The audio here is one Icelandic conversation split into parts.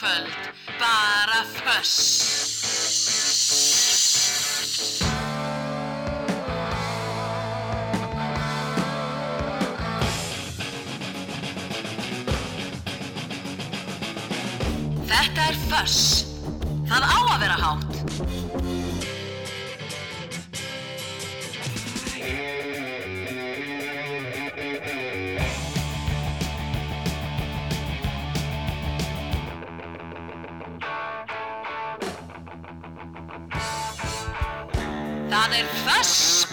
kvöld bara först Þetta er först Það á að vera hátt.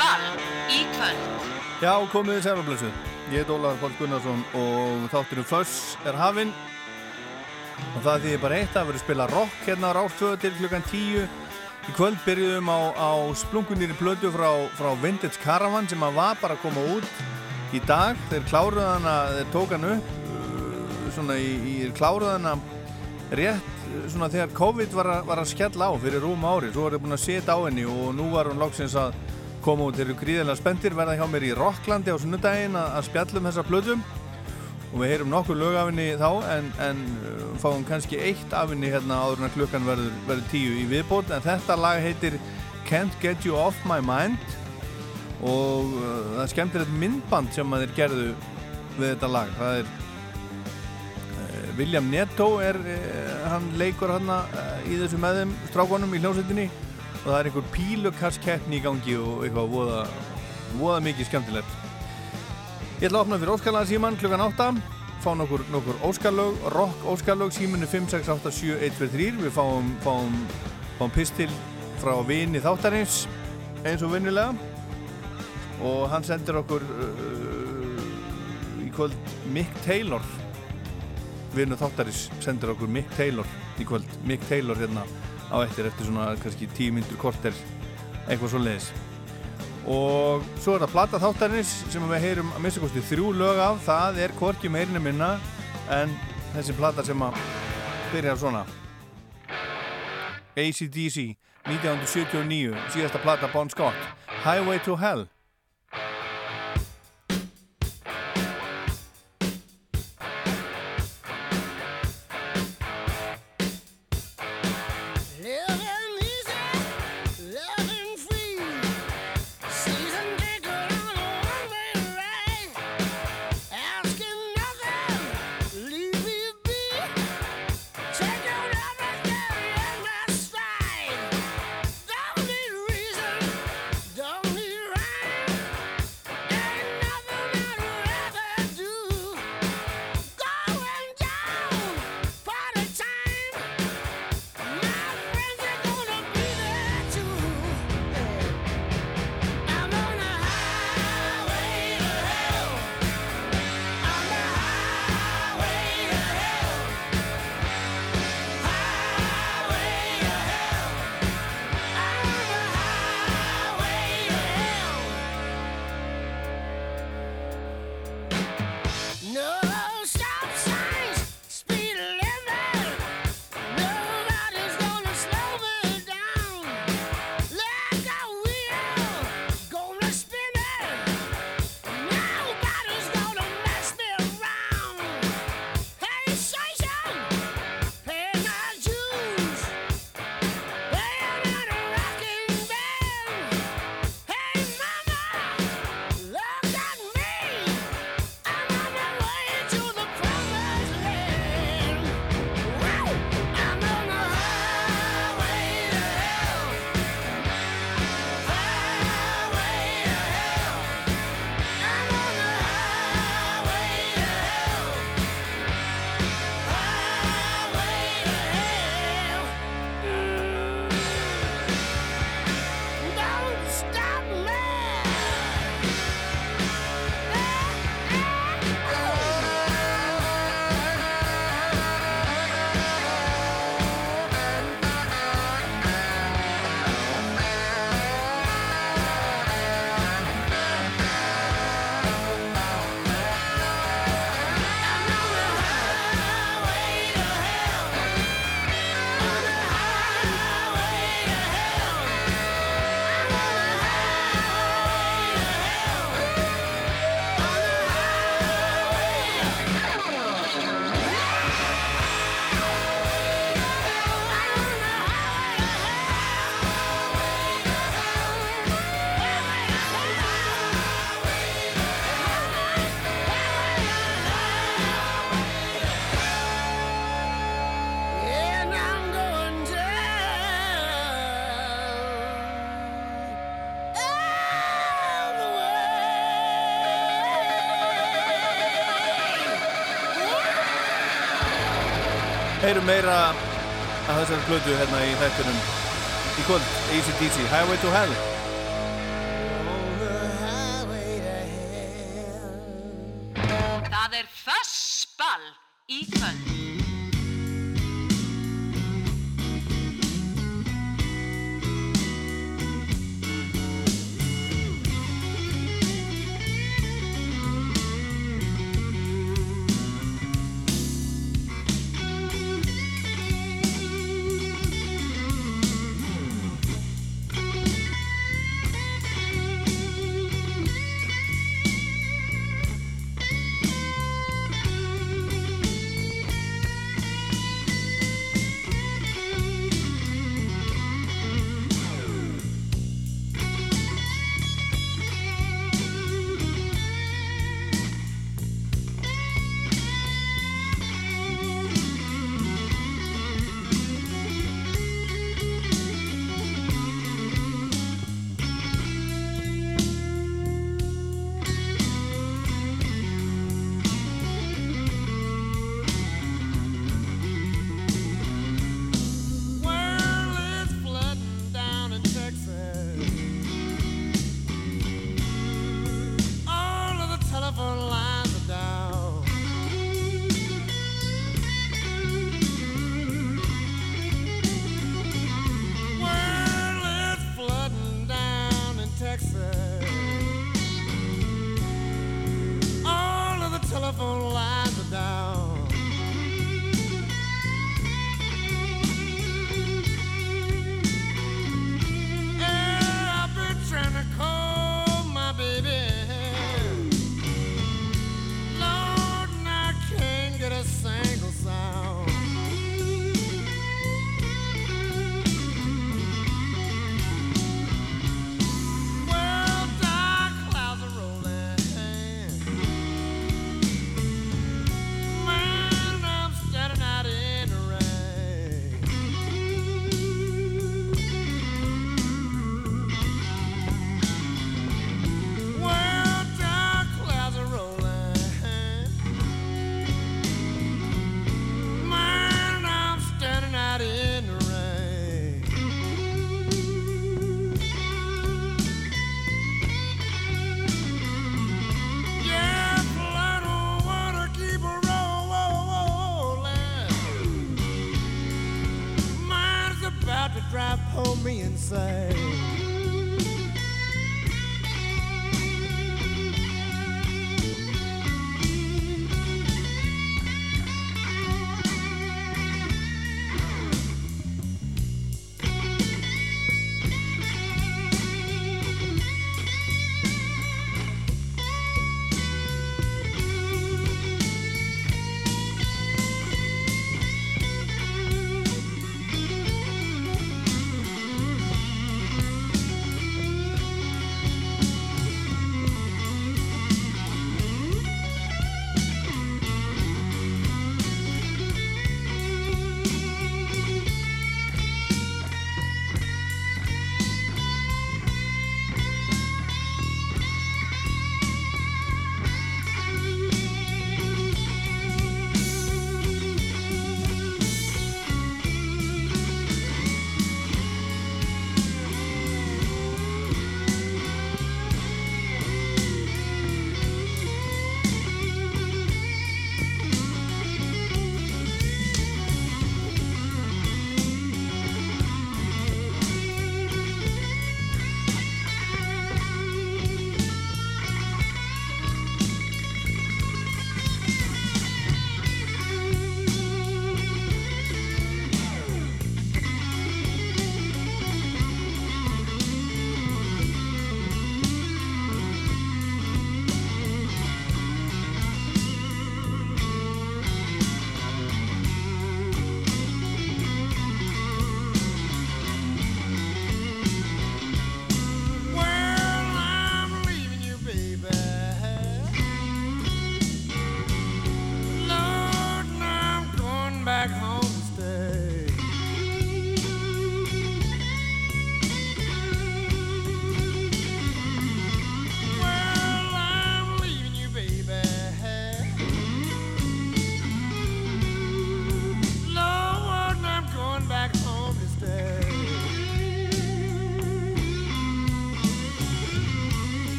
Fössball í kvöld. Já, komið þið sérfamblessu. Ég heit Ólaður Pál Gunnarsson og þátturum Föss er hafinn. Og það því bara eitt að vera að spila rock hérna á Ráðstöðu til klukkan tíu. Í kvöld byrjuðum á, á splungunir í blödu frá, frá Vintage Caravan sem að var bara að koma út í dag. Þeir kláruð hana, þeir tók hann upp, uh, svona í, í kláruð hana rétt svona þegar COVID var að, var að skella á fyrir rúm ári. Svo var þeir búin að setja á henni og nú var hún lóksins að koma út. Eru gríðilega spendir, verða hjá mér í Rocklandi á sunnudaginn að, spjallum þessa blöðum og við heyrum nokkur lög af henni þá en, en uh, fáum kannski eitt af henni hérna áður en að klukkan verður, verður tíu í viðbót. En þetta lag heitir Can't Get You Off My Mind. Og uh, það er skemmtilegt myndband sem að þeir gerðu við þetta lag. Það er uh, William Netto er, uh, hann leikur hann uh, í þessu meðum strákonum í hljómsveitinni og það er einhver pílukastkeppni í gangi og eitthvað voða, voða mikið skemmtilegt. Ég ætla að opna fyrir Óskarlaga síman klukkan 8 fá nokkur, nokkur Óskarlög rock Óskarlög, síminu 5687123 við fáum, fáum, fáum pistil frá vini þáttarins eins og vinnilega og hann sendir okkur uh, í kvöld Mick Taylor. Vinu þáttarins sendir okkur Mick Taylor í kvöld. Mick Taylor hérna á eftir eftir svona kannski 10 myndur korter eitthvað svo leiðis og svo er það plata þáttarins sem við heyrum að missa kosti þrjú lög af það er Korki meirinu minna en þessi plata sem að byrjar svona. ACDC 1979 síðasta plata Bon Scott Highway to Hell heyrum meira af þessari plötu hérna í þættunum í kvöld, ACDC, Highway to Hell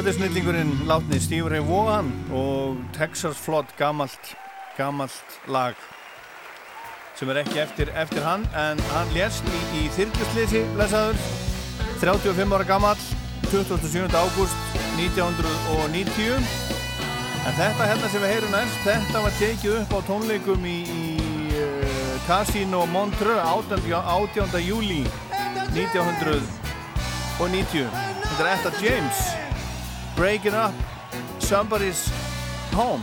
Þetta er snillingurinn látni Steve Ray Vaughan og Texas Flood gamalt, gamalt lag sem er ekki eftir, eftir hann en hann lést í, í þyrkjustlýsi blessaður 35 ára gammal 27. ágúst 1990 en þetta hérna sem við heyrum næst þetta var tekið upp á tónleikum í, í uh, Casino Montreux 18. 18. júli 1990 þetta er Etta James Breaking Up Somebody's Home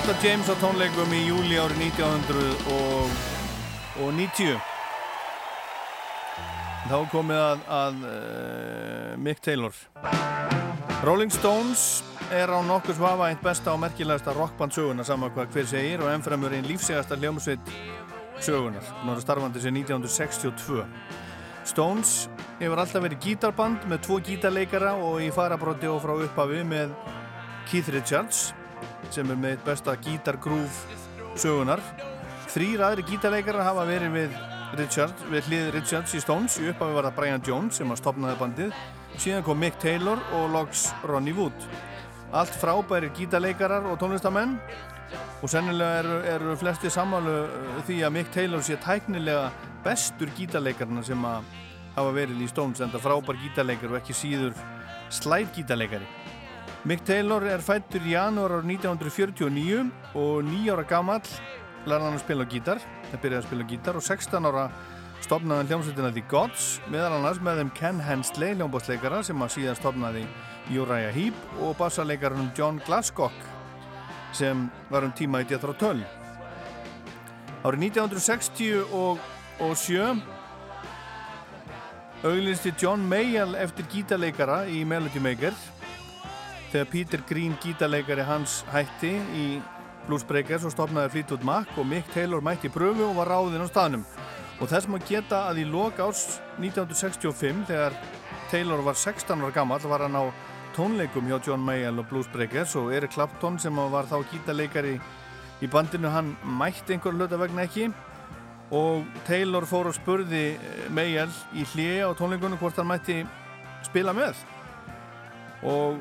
Þetta James á tónleikum í júli árið 1990 Þá komið að, að uh, Mick Taylor. Rolling Stones er á nokkur svafa einn besta og merkilegasta rockband söguna saman hvað hver segir og ennfremur einn lífsegasta hljómsveit sögunar náttúrulega starfandi sér 1962 Stones hefur alltaf verið gítarband með tvo gítarleikara og í farabróti og frá upphafi með Keith Richards sem er með besta gítargrúf sögunar. Þrýr aðri gítarleikarar hafa verið við Richard, við hlið Richards í Stones í upphafi var það Brian Jones sem að stopnaði bandið. Síðan kom Mick Taylor og loks Ronnie Wood. Allt frábæri gítarleikarar og tónlistamenn og sennilega eru, eru flesti sammálu uh, því að Mick Taylor sé tæknilega bestur gítarleikarna sem að hafa verið í Stones en það frábær gítarleikar og ekki síður slæð gítarleikari Mick Taylor er fættur í janúar árið 1949 og nýjára gamall lærði hann að spila gítar, það byrjaði að spila gítar og 16 ára stopnaði hann hljómsveitina The Gods, meðal annars með þeim Ken Hensley, hljómbásleikara sem að síðan stopnaði Uriah Heep og bassarleikarinn John Glasscock sem var um tíma í Jethro Tull. Árið 1967 auglisti John Mayall eftir gítarleikara í Melody Maker þegar Peter Green gítarleikari hans hætti í Blues Breakers og stopnaði Fleetwood Mac og Mick Taylor mætti pröfu og var ráðinn á staðnum. Og þess maður geta að í lok árs 1965 þegar Taylor var 16 ára gammal var hann á tónleikum hjá John Mayall og Blues Breakers og Eric Clapton sem var þá gítarleikari í bandinu hann mætti einhver hluta vegna ekki. Og Taylor fór og spurði Mayall í hlið á tónleikunum hvort hann mætti spila með. Og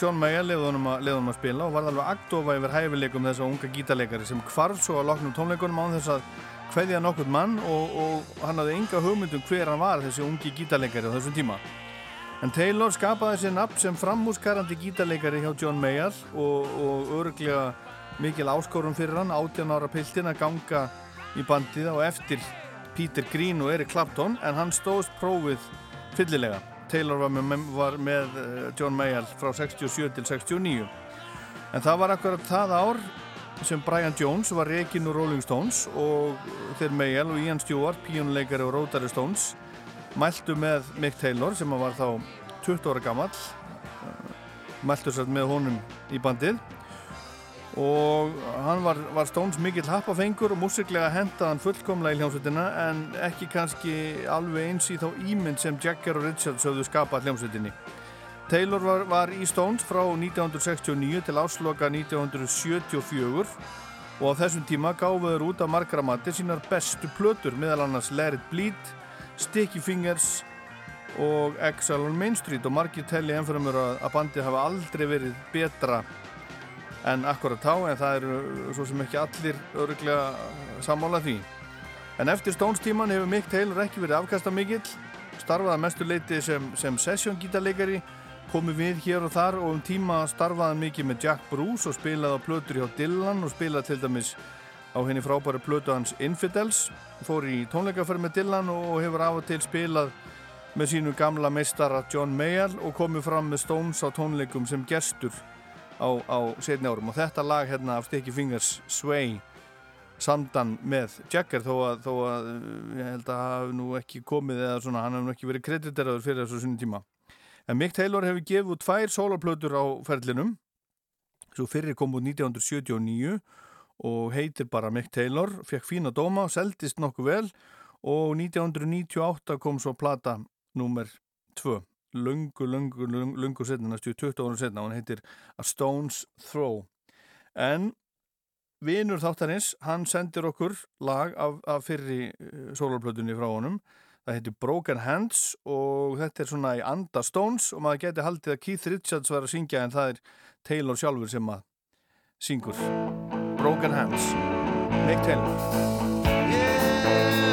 John Mayall leiði honum honum að spila og var alveg aktofa yfir hæfileikum þess að unga gítarleikari sem kvarf svo að loknum tónleikunum án þess að hveðja nokkur mann og, og hann hafði enga hugmyndum hver hann var þessi ungi gítarleikari á þessum tíma. En Taylor skapaði sér nafn sem framhúsgarandi gítarleikari hjá John Mayall og, og öruglega mikil áskorum fyrir hann 18 ára piltin að ganga í bandið og eftir Peter Green og Eric Clapton en hann stóðst prófið fyllilega Taylor var með, var með eh, John Mayall frá 67 til 69 en það var akkurat það ár sem Brian Jones var reygin úr Rolling Stones og þeir Mayall og Ian Stewart píjónuleikari og Rotary Stones mæltu með Mick Taylor sem var þá 20 ára gammal mæltu sér með honum í bandið og hann var, var Stones mikill happafengur og músiklega hendaðan fullkomlega í hljómsveitina en ekki kannski alveg eins í þá ímynd sem Jagger og Richards höfðu skapað hljómsveitinni. Taylor var, var í Stones frá 1969 til ásloka 1974 og á þessum tíma gáfiður út af margra mati sínar bestu plötur meðal annars It Bleed, Sticky Fingers og Exile on Main Street og margir telli ennframur að, bandið hafa aldrei verið betra en akkurat þá, en það eru svo sem ekki allir öruglega sammála því. En eftir Stones tíman hefur Mick Taylor ekki verið afkasta mikill, starfaði mestu leiti sem, sem session gítarleikari, komið við hér og þar og um tíma starfaði mikið með Jack Bruce og spilaði á plötur hjá Dylan og spilaði til dæmis á henni frábæri plötu hans Infidels, fór í tónleikaferð með Dylan og hefur af og til spilað með sínu gamla meistara John Mayall og komið fram með Stones á tónleikum sem gestur á, á setni árum. Og þetta lag hérna af Sticky Fingers Sway samdan með Jagger. Þó að, þó að ég held að hafi nú ekki komið eða svona, hann hefur nú ekki verið krediteraður fyrir þessu sinni tíma. En Mick Taylor hefur gefið tvær soloplötur á ferlinum. Svo fyrir kom út 1979 og heitir bara Mick Taylor fekk fína dóma, seldist nokkuð vel og 1998 kom svo plata nummer 2 lungu, lungu, lungu, lungu setna, næstu 20 árum setna og hann heitir A Stone's Throw. En vinur þáttarins, hann sendir okkur lag af, af fyrri uh, sólarplötunni frá honum. Það heitir Broken Hands og þetta er svona í anda Stones og maður geti haldið að Keith Richards var að syngja en það er Taylor sjálfur sem að syngur. Broken Hands. Mick Taylor. Yeah,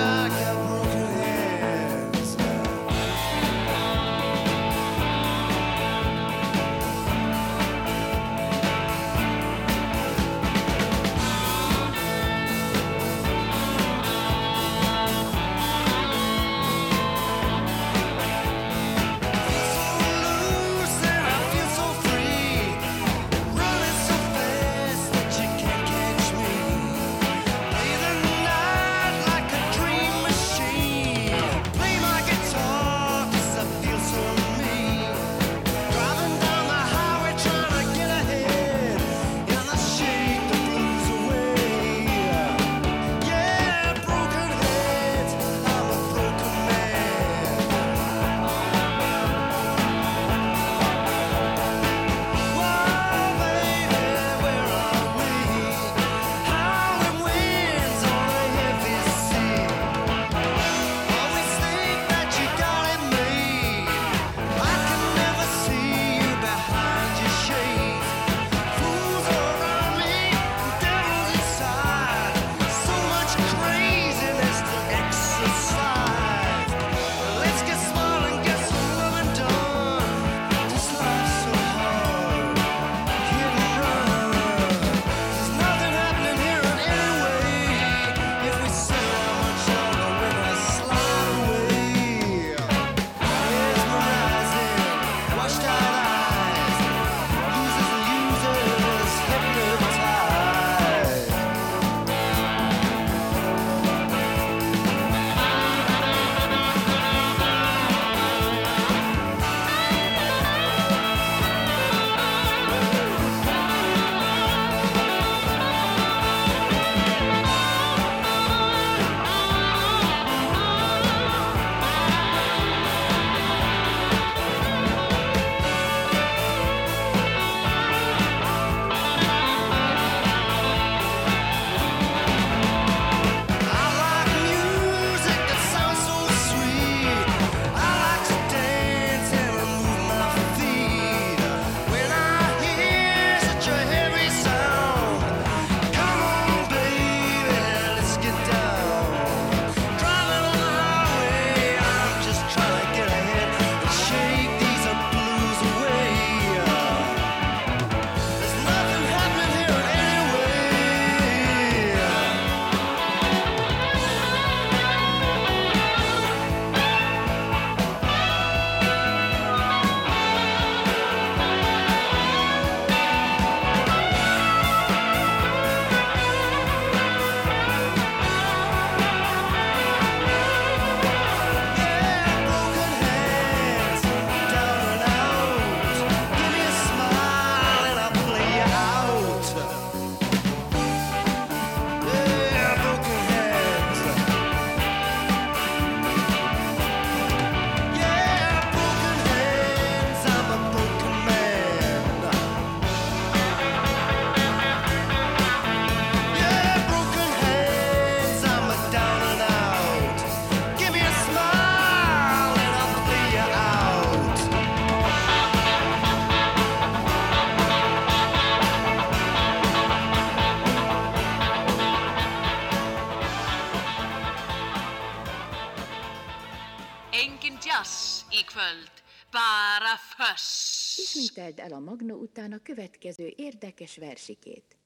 a következő érdekes versikét.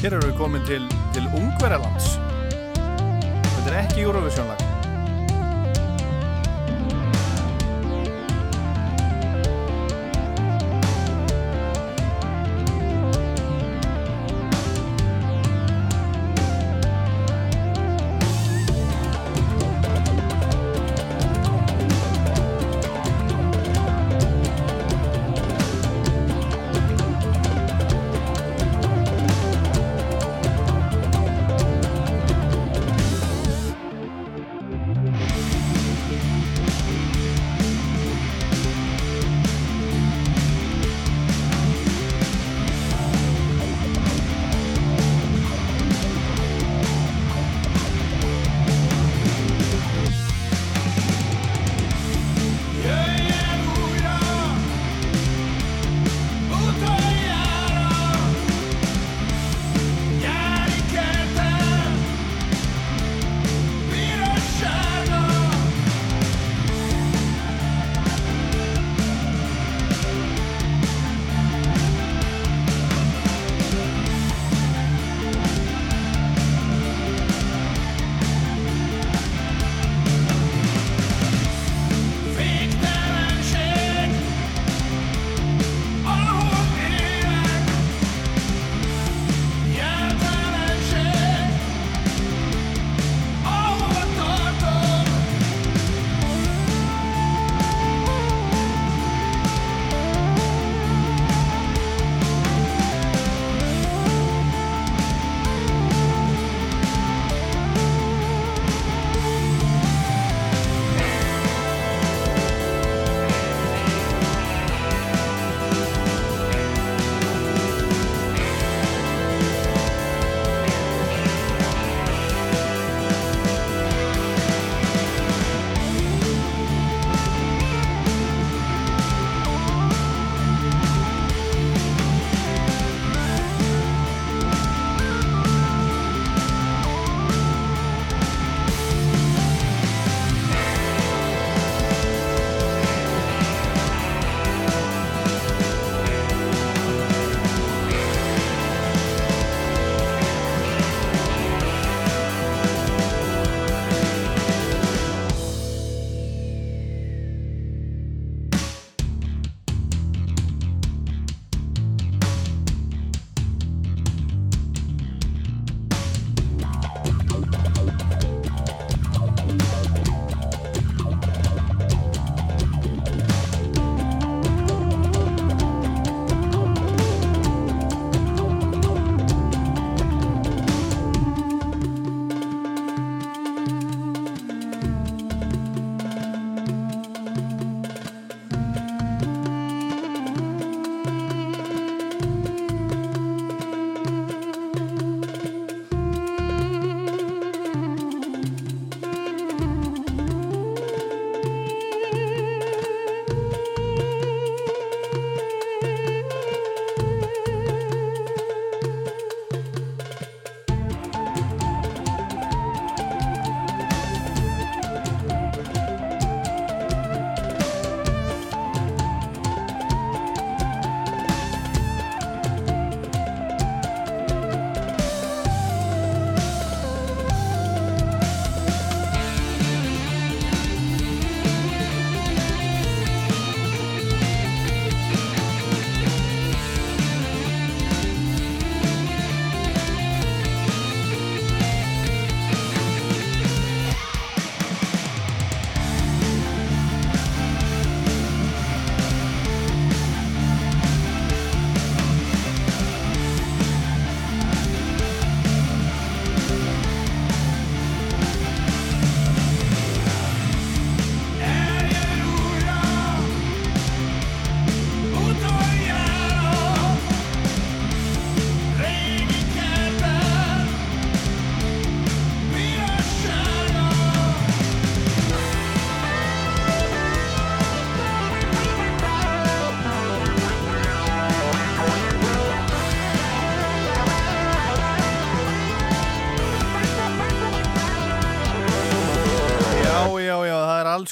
Hér eru við komin til, til Ungverjalands. Þetta er ekki Eurovision lag.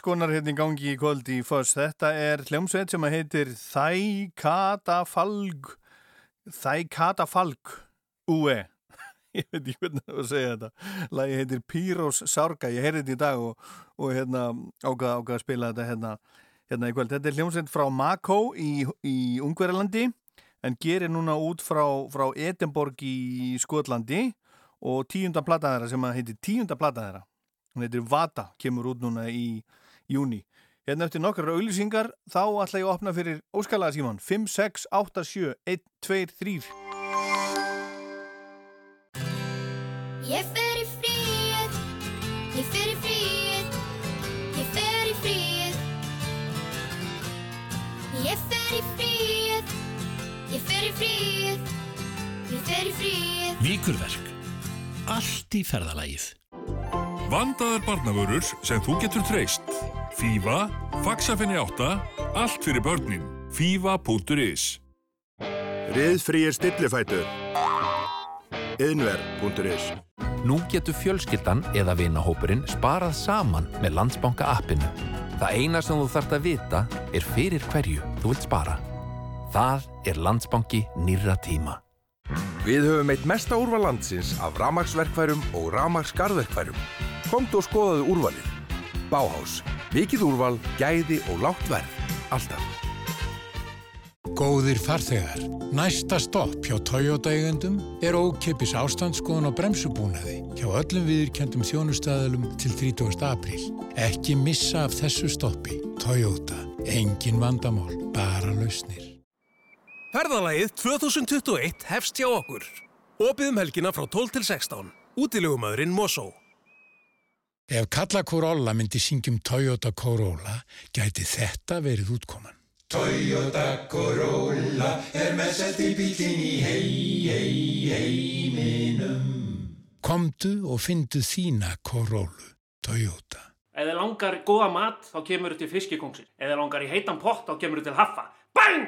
Konar hérna í gangi í kvöld í Foss. Þetta er hljómsveit sem heitir Þækatafalg Þækatafalg UE ég veit ekki hvernig það var að segja þetta lagi heitir Pyrós Sárga ég heyrði þetta í dag og, og hérna ákvaða ákvað að spila þetta hérna, hérna í kvöld. Þetta er hljómsveit frá Makó í, í Ungverjalandi en gerir núna út frá, frá Edinborg í Skotlandi og tíunda plata þeirra sem heitir tíunda plata þeirra hún heitir Vata, kemur út núna í júni. Hérna eftir nokkrar auðlýsingar þá ætla ég að opna fyrir óskalaða síman 5, 6, 8, 7, 1, 2, 3 Ég fer í fríið, ég fer í fríið, ég fer í fríið. Ég fer í fríið, ég fer í fríið, ég fer í fríið. Víkurverk. Allt í ferðalagið. Vandaðar barnavörur sem þú getur treyst. Fífa, Faxafinni 8, allt fyrir börnin. Fífa.is Riðfríir stillifætur Yðnver.is Nú getur fjölskyldan eða vinahópurinn sparað saman með Landsbanka appinu. Það eina sem þú þarft að vita er fyrir hverju þú vilt spara. Það er Landsbanki nýrra tíma. Við höfum eitt mesta úrval landsins af ramagsverkfærum og ramagsgarðverkfærum. Komdu og skoðaðu úrvalið. Báhás. Mikið úrval, gæði og lágt verð. Alltaf. Góðir farþegar, næsta stopp hjá Toyota eigendum er ókipis ástandskoðun á bremsubúnaði hjá öllum viðurkendum þjónustæðalum til 30. apríl. Ekki missa af þessu stoppi. Toyota, engin vandamál, bara lausnir. Ferðalagið 2021 hefst hjá okkur. Opið um helgina frá 12 til 16. Útilegumæðurinn Mosó. Ef Kalla Corolla myndi syngjum Toyota Corolla, gæti þetta verið útkoman. Toyota Corolla er með selti bílinn í hei, hei, heiminum. Komdu og fyndu þína Corollu, Toyota. Ef þið langar í góða mat, þá kemur þið til fiskikóngsir. Ef þið langar í heitan pott, þá kemur þið til haffa. Bang!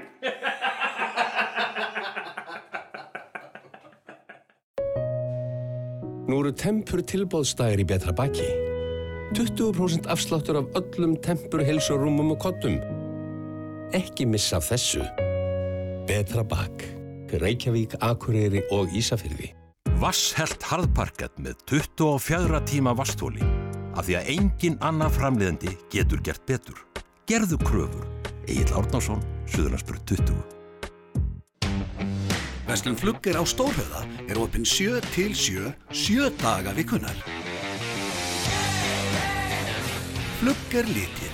Nú eru tempur tilbóðstæðir í betra baki. 20% afsláttur af öllum tempur, heilsurúmum og kottum. Ekki missa af þessu. Betra bak. Reykjavík, Akureyri og Ísafyrði. Vasshelt harðparkett með 24 tíma vasthóli. Af því að engin annar framleiðandi getur gert betur. Gerðu kröfur. Egil Árnásson, Suðurlandsbjörn 20. Vestlum Flugger á Stórhöða er opinn 7 til 7, 7 daga vikunar. Flugger litir.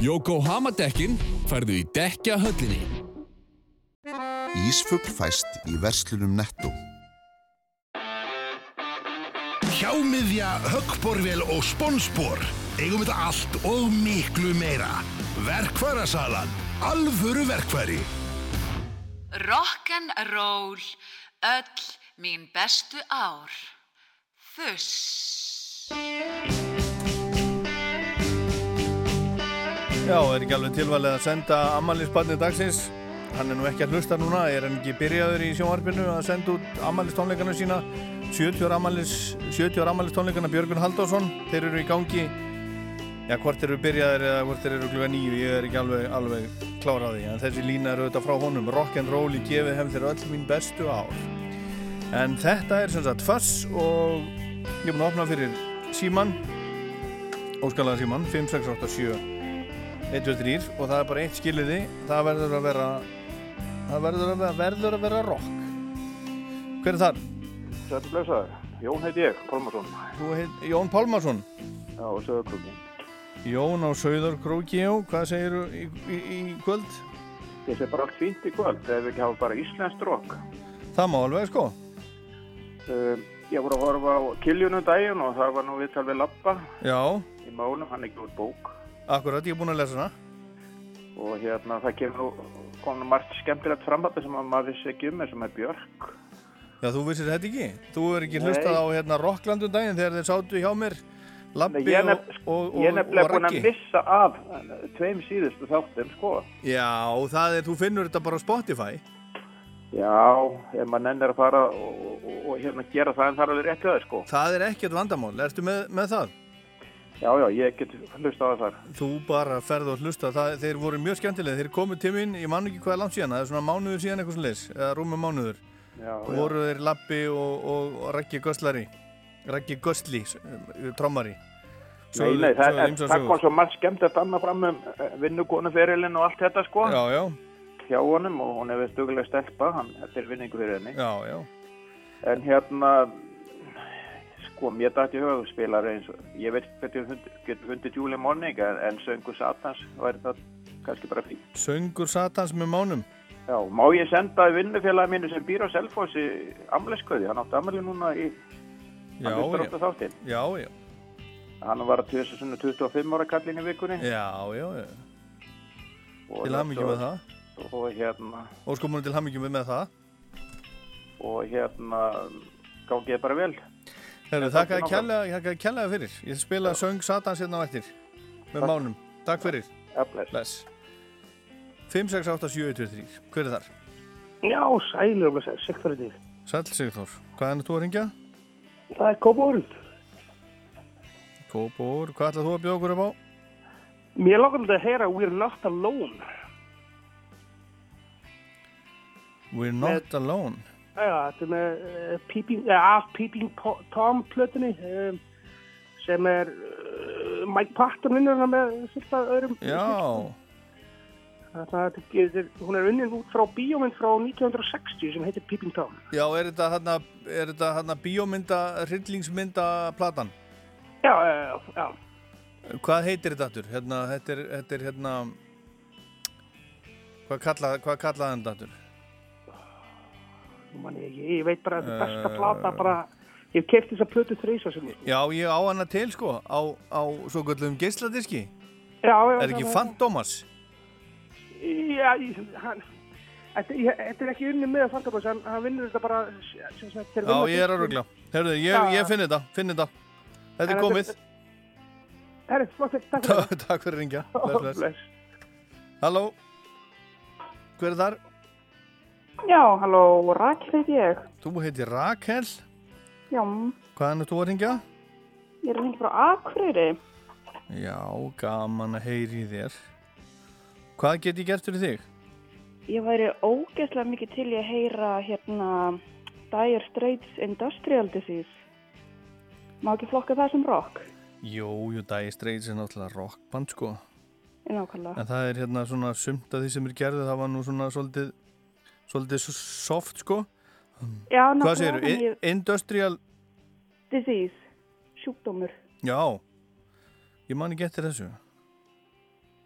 Yokohama-dekkin færðu í dekja höllinni. Ísfugl fæst í verslunum netto. Hjámiðja, höggborvél og spónspor. Eigum þetta allt og miklu meira. Verkfærasalan. Alvöru verkfæri. Rock'n'roll, öll mín bestu ár. Fuss. Já, er ekki alveg tilvalið að senda ammælisbarni dagsins. Hann er nú ekki að hlusta núna er hann ekki byrjaður í sjónvarpinu að senda út ammælistónleikana sína? 70 ára ammælis 70 ára ammælistónleikana Björgun Haldásson þeir eru í gangi. Já, hvort eru byrjaður eða hvort eru kluga nýju ég er ekki alveg, alveg klára á því en þessi lína eru auðvitað frá honum. Rock'n'roll í gefið heim þeirra öll mín bestu ár. En þetta er sem sagt Fuss og ég er búin að opna fyrir síman óskalaða síman 5, 6, 8, 7 1, 2, 3 og það er bara eitt skiliði það verður að vera það verður að vera, verður að vera rock. Hver er þar? Sættu blessaður, Jón heiti ég, Pálmarsson Þú heit Jón Pálmarsson Já, og Söðarkrúki Jón á Söðarkrúki, já, hvað segir í, í, í kvöld? Ég segi bara allt fínt í kvöld, ef við ekki hafa bara íslenskt rock. Það má alveg, sko. Um, Ég voru að horfa á Kiljunum daginn og það var nú viðtal við Lappa Já. Í málum, hann er ekki út bók. Akkurat, ég er búin að lesa hana. Og hérna það kemur komið margt skemmtilegt framhætti sem að maður vissi ekki um sem er Björk. Já, þú vissir þetta ekki? Þú er ekki Nei. hlustað á hérna Rocklandum daginn þegar þeir sátu hjá mér Lappi Nei, ég er og, og, og, Ég nefnilega og búin að Raggi. missa af eh, tveim síðustu þáttum sko. Já, það er, þú finnur þetta bara á Spotify Já, ef maður nennir að fara og, og, og hérna gera það en það er alveg rétt við það sko Það er ekkert vandamál, ertu með, með það? Já, já, ég get hlusta á það þar. Þú bara ferð og hlusta, það, þeir voru mjög skemmtilega, þeir komu mín, ég man ekki hvað er langt síðan, það er svona mánuður síðan eitthvað svona leis, eða rúmi mánuður. Já, og já. voru þeir Lappi og, og, og Raggi Göslari, Raggi Gösli, s- trommari. Nei, nei, það, það sögur. kom svo margt skemmt að stanna fram um vinnukonuferilinn og allt þetta sko. Já, já. Hjá honum og hún hefur stugulega stelpa, hann, er vinningu fyrir henni. Já, já. En hérna, sko, mér dætti hug spilar eins og, ég veit hvernig ég get fundið Julie Monning, en, en söngu Satans væri það kannski bara fínt. Söngur Satans með mánum. Já, má ég senda vinnufélagi mínu sem býr á Selfossi amleskauði, hann átti amali núna í, Já, hann hlustar átt þáttinn. Já, já. Hann var að 25 ára kallin í vikunni. Já, já, já. Til svo- með það. Og hérna, Og sko múin til hamingju með það. og hérna, gangið bara vel. Herru, þakka að að kærlega fyrir. Ég spila söng Satans hérna á eftir. Með Takk. mánum. Takk fyrir. Ja, bless. Bless. 5, 6, 8, 7, 2, 3. Hver er þar? Já, og blessaður, Sigþóri til. Sæll Sigþór. Hvað er þú að ringja? Það er Kópavórund. Kópór. Hvað ætlað þú að bjóða okkur upp á? Mér langar þetta að heyra We're Not Alone. We're not alone. Já, þetta er með uh, peeping, uh, af Peeping Tom plötunni um, sem er uh, Mike Patton vinnur með fullt af öðrum. Já. Það, það, hún er unnin út frá bíómynd frá 1960 sem heitir Peeping Tom. Já, er þetta hérna, er þetta hérna bíómynda, hryllingsmynda platan? Já, já. Hvað heitir þetta aftur? Hérna, þetta er, hérna, hvað kallaði þetta aftur? Ég, ég veit bara að þetta er besta Eh. plata bara, ég hef keft þessa plötu þrýsa sem Já, ég á hana til sko, á, á svo göllum geisladiski. Já, já. Er ekki Fantomas? Já, ég, hann, þetta, ég, er ekki unni með Fantabas, hann, hann vinnur þetta bara sem þeir Já, ég er að ruggla. Herðu, ég, ég finn þetta, finn þetta. Þetta er komið. Herri, flott, takk fyrir. Takk fyrir að ringja. Halló? Hver er þar? Já, halló, Rakel heiti ég. Þú heitir Rakel. Já, Hvaðan er þú að ringja? ég er að hengja frá Akureyri. Já, gaman að heyri þér. Hvað get ég gert fyrir þig? Ég væri ógeðslega mikið til í að heyra hérna Dire Straits Industrial Disease. Má ekki flokka það sem rock? Jú, jú, Dire Straits er náttúrulega rockband sko. Nákvæmlega. En það er hérna svona sumt af því sem er gerðið, það var nú svona svolítið, svolítið soft sko. Já, Hvað ég- I- Industrial, Disease, sjúkdómur. já. Ég man ekki eftir þessu.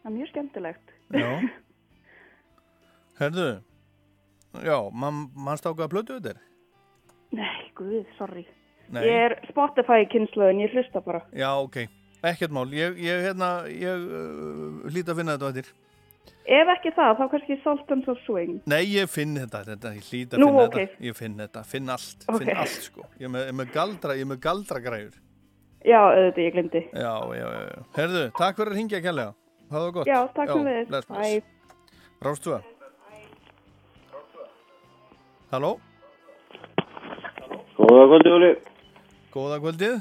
Það er mjög skemmtilegt. Já. Herðu, já, mann man stákaði plötu þetta er? Nei, guð, sorry. Nei. Ég er Spotify kynnslöðin, ég hlusta bara. Já, ok. Ekkert mál. Ég, ég hérna, ég uh, hlýt að finna þetta á eftir. Ef ekki það, þá kannski Sultans of Swing. Nei, ég finn þetta, þetta, ég hlýt að finna ok. þetta. Ég finn þetta, finn allt, Ok. finn allt sko. Ég er með, ég er með galdra, ég er með galdra græður. Já, auðvitað, ég glemdi. Já, já, já. Herðu, takk fyrir að hringja kærlega. Það var gott. Já, takk fyrir. Rástu það. Halló? Góða kvöldi, Óli. Góða kvöldið.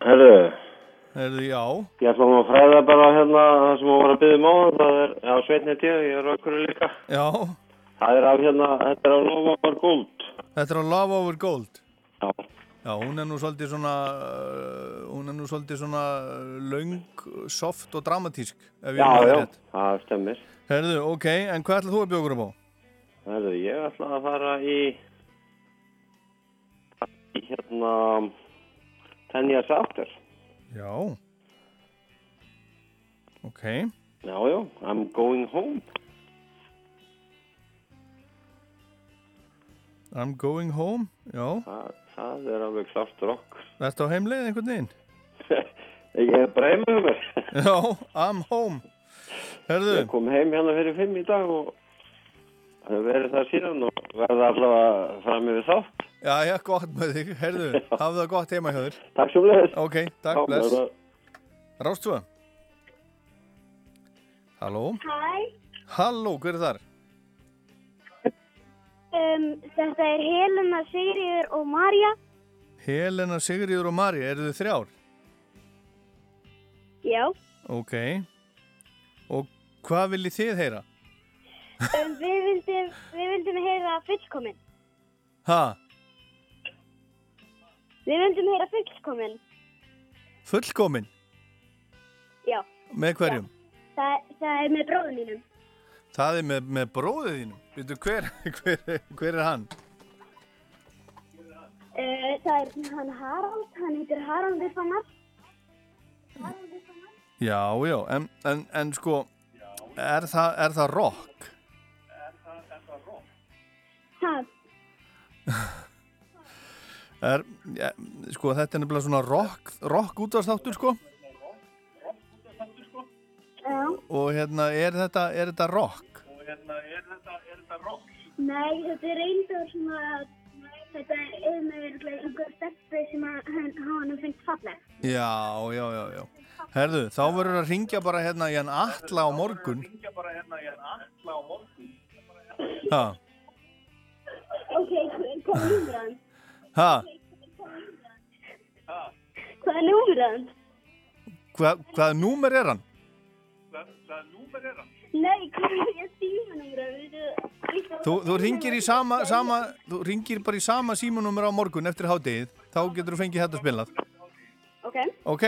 Herru, Herðu, já. ég ætla nú að fræða bara hérna það sem hún var að byggja um á. Það er, já, Sveitni tíu, ég er okkur líka. Já. Það er af hérna, þetta er á Lofar Gold. Þetta er á Love Over Gold. Já. Já, hún er nú svolítið svona, uh, hún er nú svolítið svona uh, löng, soft og dramatísk. ef ég Já, man já, rétt. það stemmir. Herðu, ok, en hvað ætlað þú að bjóða okkur á? Herru, ég ætla að fara í, í hérna, Ten Years After. Já. Ok. Já, já, I'm going home. I'm going home, já. Það, það er alveg klart rock. Ertu á heimleið einhvern veginn? Ég er með mér. Já, I'm home. Herðu. Ég kom heim hérna fyrir fimm í dag og það verið það síðan og verða allavega fram yfir þátt. Já, já, gott með þig. Herðu, hafðu það gott heima hjá þér. Takk svo bless. Ok, takk, bless. bara- Rástfö. Halló? Hæ, Halló, hver er þar? um, þetta er Helena, Sigriður og Marja. Helena, Sigriður og Mari, eru þið þrjár? Já, Ok. Og hvað viljið þið heyra? um, við, vildum, við vildum heyra fullkomin. Ha? Við vildum heyra fullkomin. Fullkomin? Já, Með hverjum? það, það er með bróðum mínum. Það er með, með bróðið þínum. Veitu, hver, hver, hver er hann? Uh, það er hann Harald, hann heitir Haraldur Fannar. Já, já, en, en, en sko, er það, er það rock? Það, Er, ja, sko, þetta er nefnilega svona rock, rock útvarstáttur, sko. já. Og hérna, er þetta, er þetta rock? Nei, þetta er reyndar svona, þetta er örugglega einhver steppi sem að hann, hann finnst falleg. Já, já, já, já. Herðu, þá verður að ringja bara hérna í hann atla á morgun. Ha, Ok, hva- hvað er númur hann? ha, Hvað er númur hann? hva, hvaða númer er hann? Nei, hvað er símanúmur hann? Þú, þú ringir í sama, sama, þú ringir bara í sama símanúmer á morgun eftir hádegið. Þá getur þú fengið þetta spilað. Ok, Ok,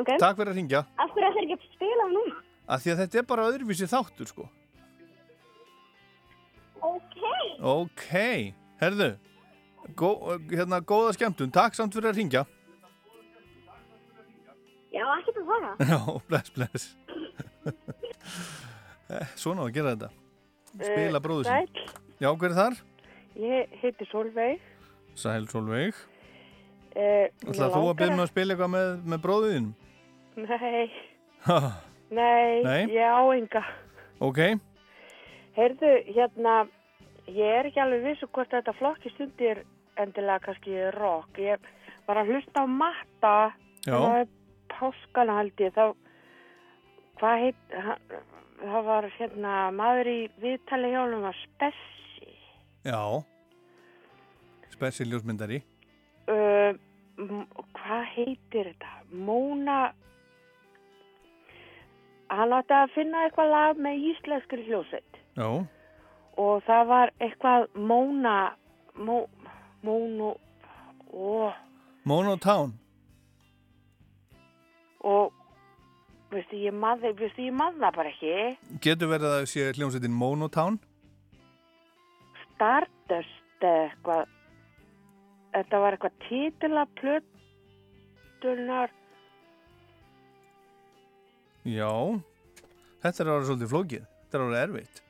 ok. takk fyrir að ringja. Af hverju ætlar ekki að spila hann núna? Af því að þetta er bara öðruvísi þáttur, sko. Ok. Ok, herðu, gó, hérna, góða skemmtun. Takk samt fyrir að ringja. Já, ekkert að fara. Já, bless, bless. Eh, Svona á að gera þetta. Spila bróður sinn. Sæl, Já, hver er þar? ég heiti Solveig. Sæl Solveig. Uh, Ætlaði þú að byrja með að spila eitthvað með, með bróðiðin? Nei, nei, Nei. ég á enga. ok, Heyrðu, hérna, ég er ekki alveg vissu hvort þetta flokki stundir endilega kannski rock. Ég var að hlusta á matta, það er páskana held ég, þá, hvað heit, það var hérna maður í viðtali hjá hann var Spessi. já. Spessi ljósmyndari. Uh, hvað heitir þetta? Móna, hann átti að finna eitthvað lag með íslenskri hljósett. Já, og það var eitthvað Móna Mó, Mónu ó, Monotown. og veistu ég maður það bara ekki Getur verið að sé hljómsveitin Monotown? Stardust eitthvað þetta var eitthvað titila plötunar Já. Þetta er að vera svolítið flókið. Þetta er að vera erfitt.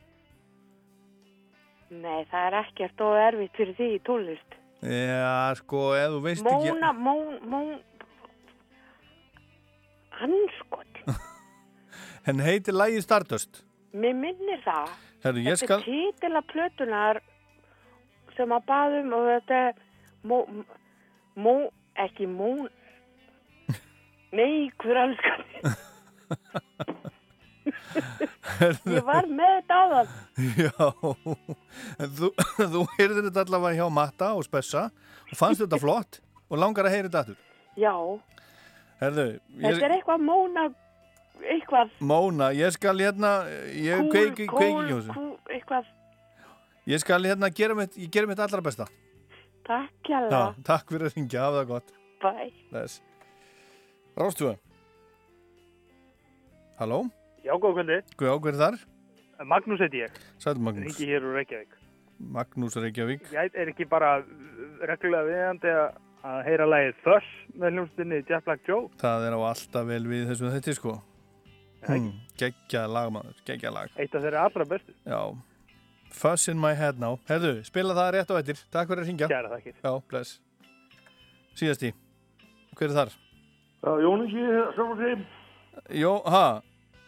Nei það er ekkert og erfitt fyrir því í tónlist. Já, sko, ef þú veist ekki... Móna, Món, Món Hanskot Henn heitir lægi Stardust. mér minnir það. Herru, ég Þetta skal... er titila plötunar sem að baðum og þetta er mó, mó, ekki món. Nei, hver alskar ég var með þetta á það Já, en þú, þú heyrðir þetta allavega hjá Matta og Spessa og fannst þetta flott og langar að heyra þetta aftur. já, Herðu, þetta ég, er eitthvað móna eitthvað Móna, ég skal hérna, ég kveiki, kveiki hjá þessu. eitthvað Ég skal hérna gera mitt, ég gera mitt allra besta. takk hjá takk fyrir að ringja, af það gott. bye Þess. Rástúða. Halló, Já, góð kvöldi. hvað ákveður þar? Magnús heiti ég. Sæður Magnús. Ringi hér úr Reykjavík. Magnús Reykjavík. Ég er ekki bara reglulega viðandi að að heyra lagið Fuss með hljómsdynni Jet Black Joe. Það er á alltaf vel við þessum þetta, sko. Hmm, geggja lag, maður, geggja lag. Eitt af þeirra allra bestu. Já, Fuss in my head now. Herðu, spila það rétt á eittir. Takk fyrir að ringja. Kæra þakkir. Já, bless. Síðast í. Hver er þar? Já, Jón Ingi, Selfossi. Jó, ha?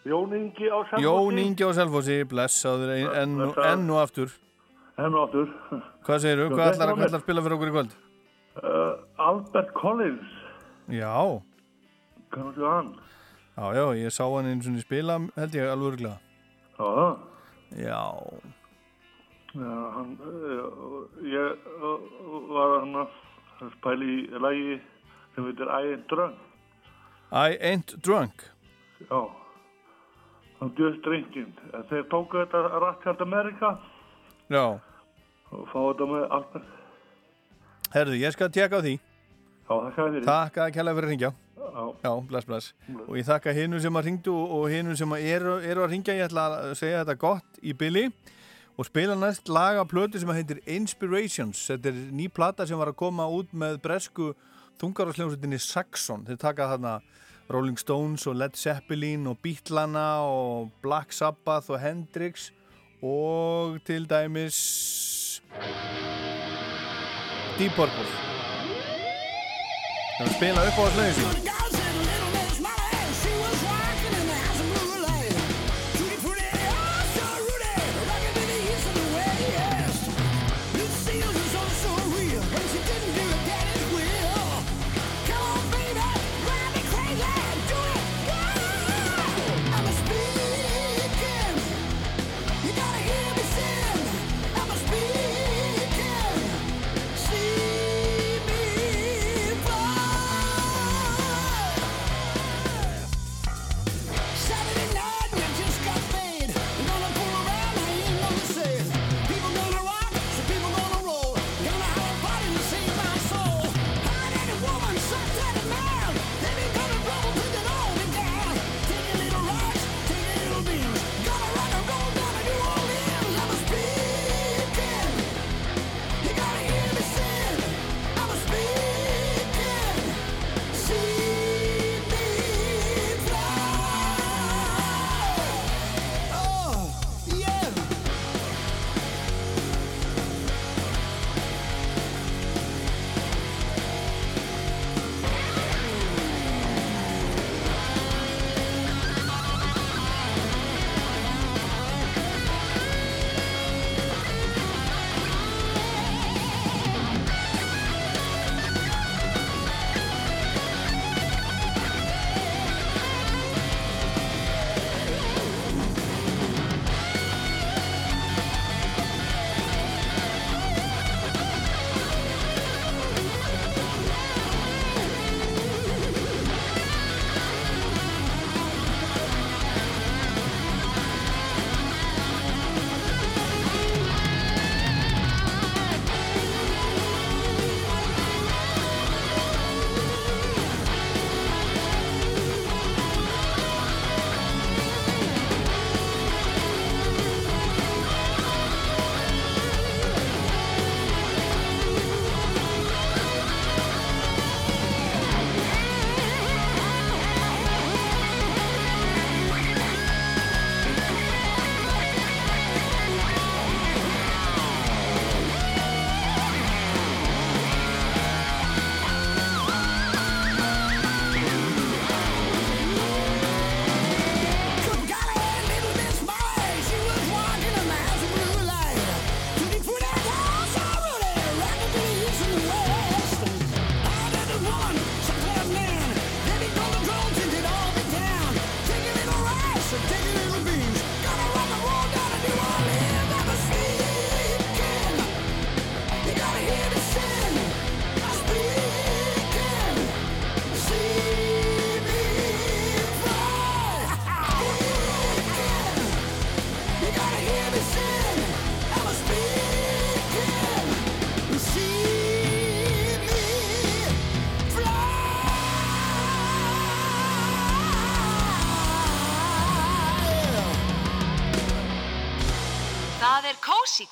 Jón Ingi á Selfossi. Jón Ingi á Selfossi, blessaður enn og- og aftur. Enn og aftur. Hvað segirðu? Já, Hvað ætlar að, spila fyrir okkur í kvöld? Uh, Albert Collins. Já. Kannast þú hann? Já, já, ég sá hann einu svona spila, held ég, alveg örglega. Já. Já. Já, hann, uh, ég uh, var hann að spæla í lagi sem heitir I Ain't Drunk. I ain't drunk. Já. Hann djöðst drengin. Þeir tóku þetta Ratchet America Já. og fá þetta með Albert. Herðu, ég skal tjekka á því. Já, þakka þér. Takk að kella fyrir að ringja. Já. Já, bless, bless. Og ég þakka hinu sem að ringdu og, hinu sem að eru, eru að ringja. Ég ætla að segja þetta gott í billi og spila næst laga plötu sem heitir Inspirations. Þetta er ný plata sem var að koma út með bresku þungararsljómsutinni Saxon. Þeir taka þarna Rolling Stones og Led Zeppelin og Beatlana og Black Sabbath og Hendrix og til dæmis Deep Purple. Það er að spila upp á að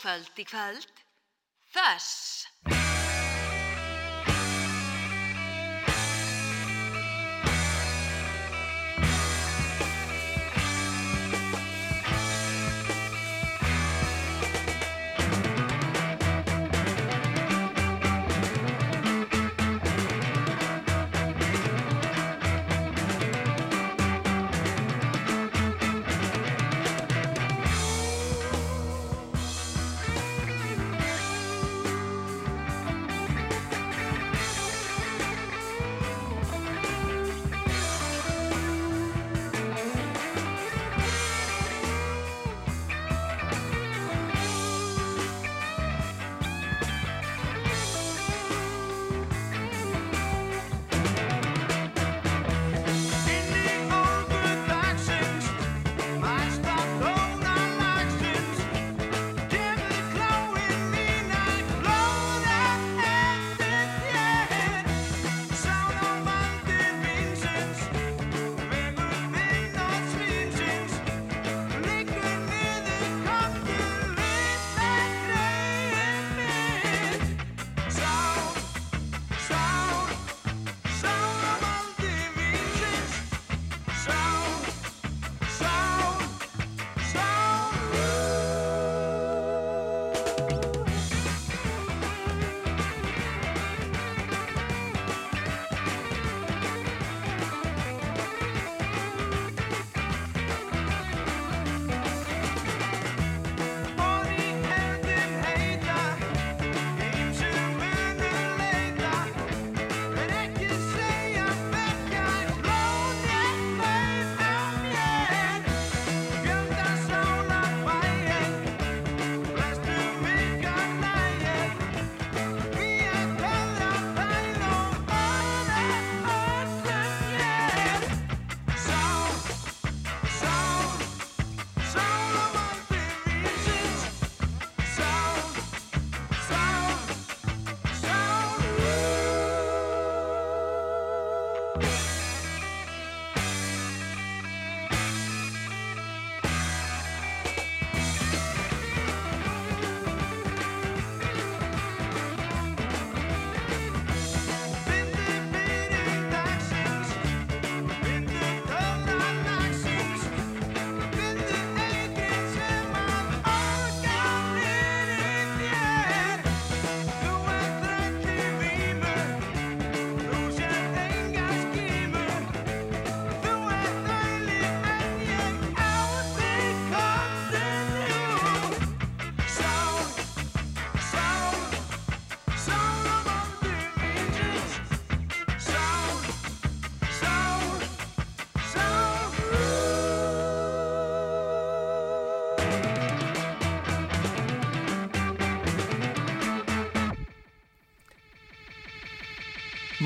kvöld í kvöld. Þess.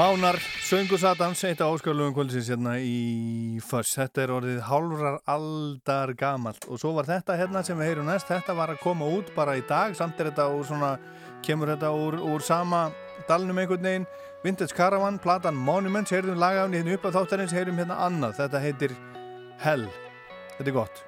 Mánar, Söngur Satans, eitt af áskarlugum kvöldsins hérna í Föss. Þetta er orðið hálfrar aldar gamalt og svo var þetta hérna sem við heyrum næst, þetta var að koma út bara í dag, samt er þetta úr svona, kemur þetta úr, úr sama dalnum einhvern veginn, Vintage Caravan, platan Monuments, heyrðum lagafni hérna upp á þáttarins, heyrum hérna annað, þetta heitir Hell. Þetta er gott.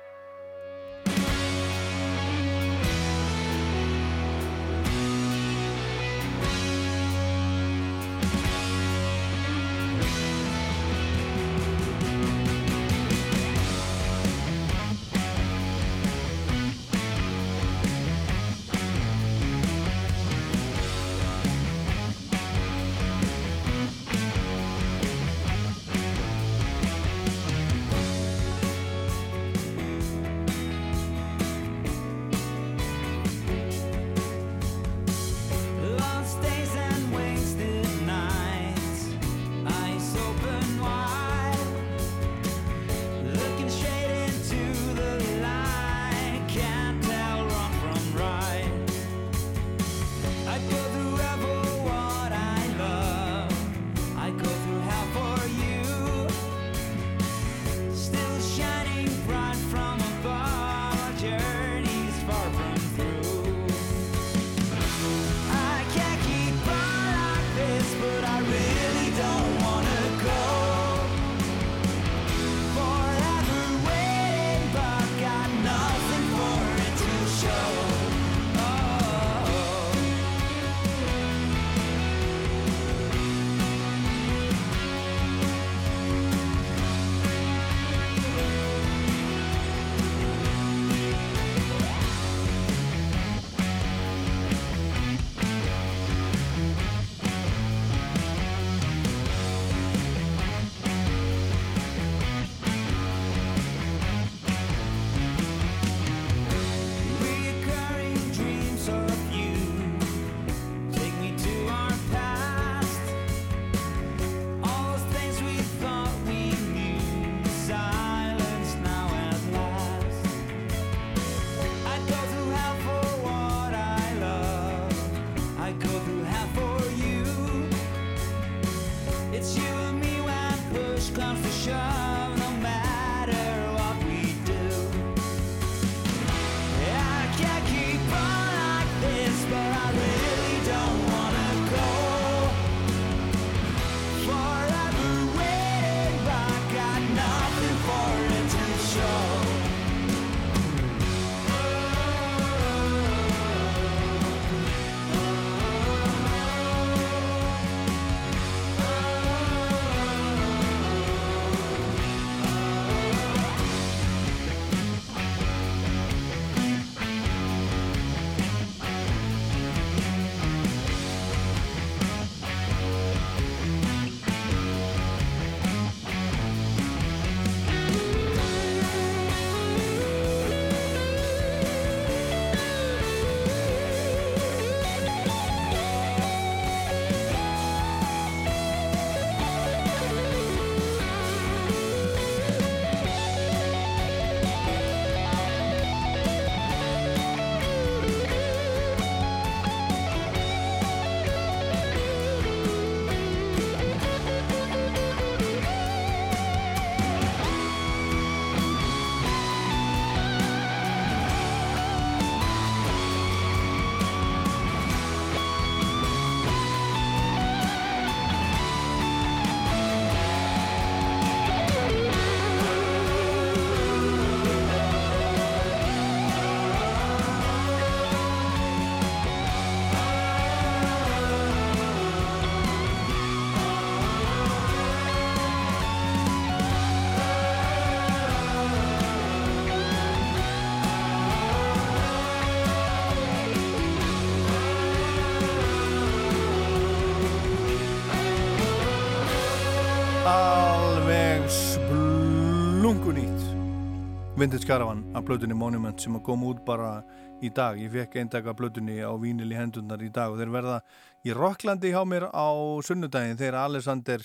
Vintage Caravan af blöðunni Monument sem að koma út bara í dag ég fekk eindaka blöðunni á vínil í hendurnar í dag og þeir verða í Rocklandi hjá mér á sunnudaginn þeir Alexander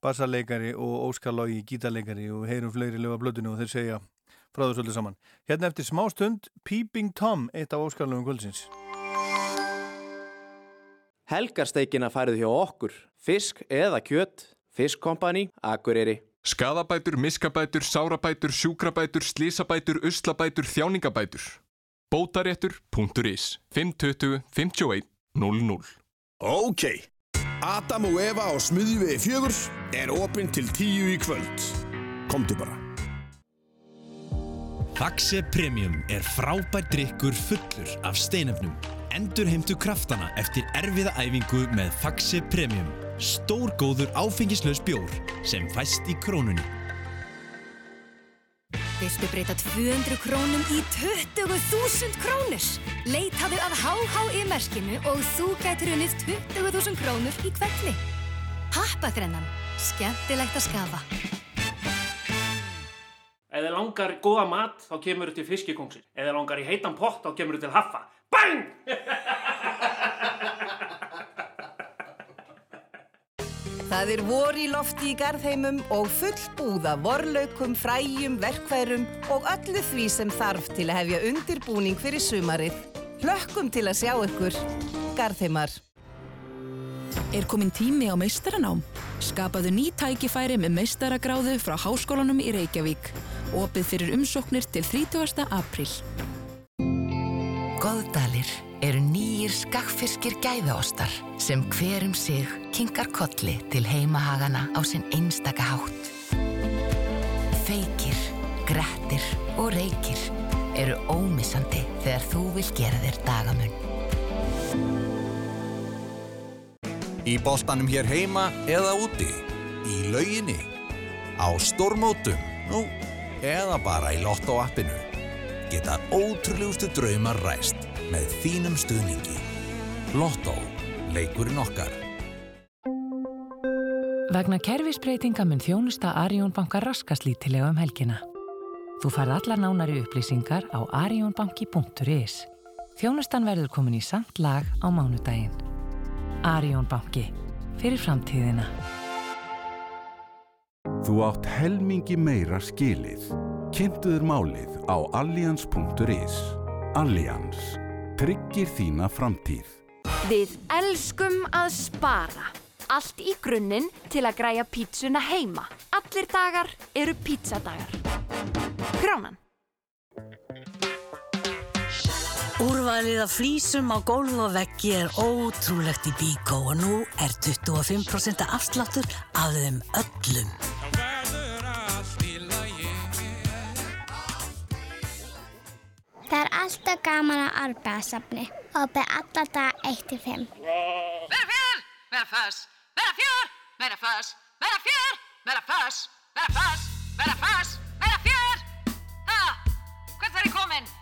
bassarleikari og Óskar Lógi gítarleikari og heyrum fleiri löga blöðunni og þeir segja frá þessu öllu saman hérna eftir smá stund Peeping Tom eitt af Óskar Lógum kvöldsins Helgarsteikina færið hjá okkur. fisk eða kjött, Fiskkompani, Akureyri. Skadabætur, miskabætur, sárabætur, sjúkrabætur, slísabætur, uslabætur, þjáningabætur. Bótaréttur.is 520 51 00 Ok, Adam og Eva á smuðjuvegi fjögur er opinn til tíu í kvöld. Komdu bara. Faxe Premium er frábær drikkur fullur af steinefnum. Endurheimtu kraftana eftir erfiða æfingu með Faxe Premium. Stórgóður áfengislaus bjór sem fæst í krónunni. Viltu breyta 200 krónum í 20.000 krónur? Leitaðu að HHI-merkinu og þú gætir unnið 20.000 krónur í kvelli. Happagrennan. Skemmtilegt að skafa. Ef þið langar góða mat, þá kemur þið til fiskikóngsin. Ef þið langar í heitan pott, þá kemur þið til haffa. Bang! Það er vor í lofti í garðheimum og full búða vorlaukum, fræjum, verkværum og öllu því sem þarf til að hefja undirbúning fyrir sumarið. Hlökkum til að sjá ykkur. Garðheimar. Er komin tími á meistaranám? Skapaðu ný tækifæri með meistaragráðu frá Háskólanum í Reykjavík. Opið fyrir umsóknir til 30. apríl. Góðdalir eru nýjir skakkfiskir gæðaostar sem hver um sig kinkar kolli til heimahagana á sinn einstaka hátt. Feykir, grettir og reykir eru ómissandi þegar þú vil gera þér dagamun. Í boltanum hér heima eða úti, í lauginni, á stórmótum, nú, eða bara í lottoappinu. Geta ótrúlegustu draumar ræst með þínum stuðningi. Lottó, leikurinn okkar. Vegna kerfisbreytinga mun þjónusta Arjón banka raskast lítilega um helgina. Þú farð allar nánari upplýsingar á arjónbanki.is. Þjónustan verður komin í samt lag á mánudaginn. Arjón banki. Fyrir framtíðina. Þú átt helmingi meira skilið. Kynntuður málið á allians.is. Allians. Tryggir þína framtíð. Við elskum að spara. Allt í grunninn til að græja pítsuna heima. Allir dagar eru pítsadagar. Kránan. Úrvalið af flísum á gólf og veggi er ótrúlegt í Bíkó og nú er 25% afsláttur af þeim öllum. Það er alltaf gaman að arbeðasafni og beð alla dag 1-5. Vera fjör, vera föss, vera fjör, vera föss, vera fjör, vera föss, vera föss, vera föss, vera fjör. Ha, hvert er ég komin?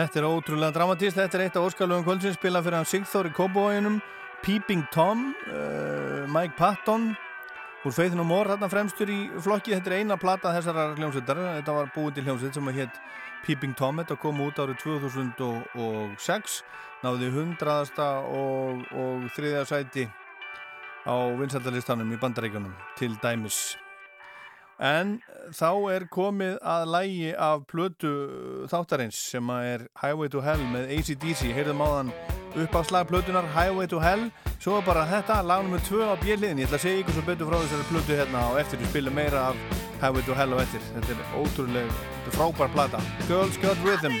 Þetta er ótrúlega dramatíst, þetta er eitt af óskalugum kvöldsinspila fyrir hann Sigþóri Kóbóinum, Peeping Tom, uh, Mike Patton, úr Feithn og Mór, þarna fremstur í flokki, þetta er eina plata þessara hljómsveitar, þetta var búið til hljómsveit sem að hétt Peeping Tom, þetta kom út árið 2006, náði hundraðasta og, og þriðja sæti á vinsættarlistanum í bandaríkanum til dæmis. En þá er komið að lægi af plötu þáttarins sem er Highway to Hell með ACDC heyrðum á þann upp á slagplötunar Highway to Hell. Svo er bara þetta lagnum við tvö á björnliðin ég ætla að segja ykkur svo betur frá þessari plötu hérna og eftir. Við spilum meira af Highway to Hell og eftir. Þetta er ótrúlega frábær plata. Girls Got Rhythm.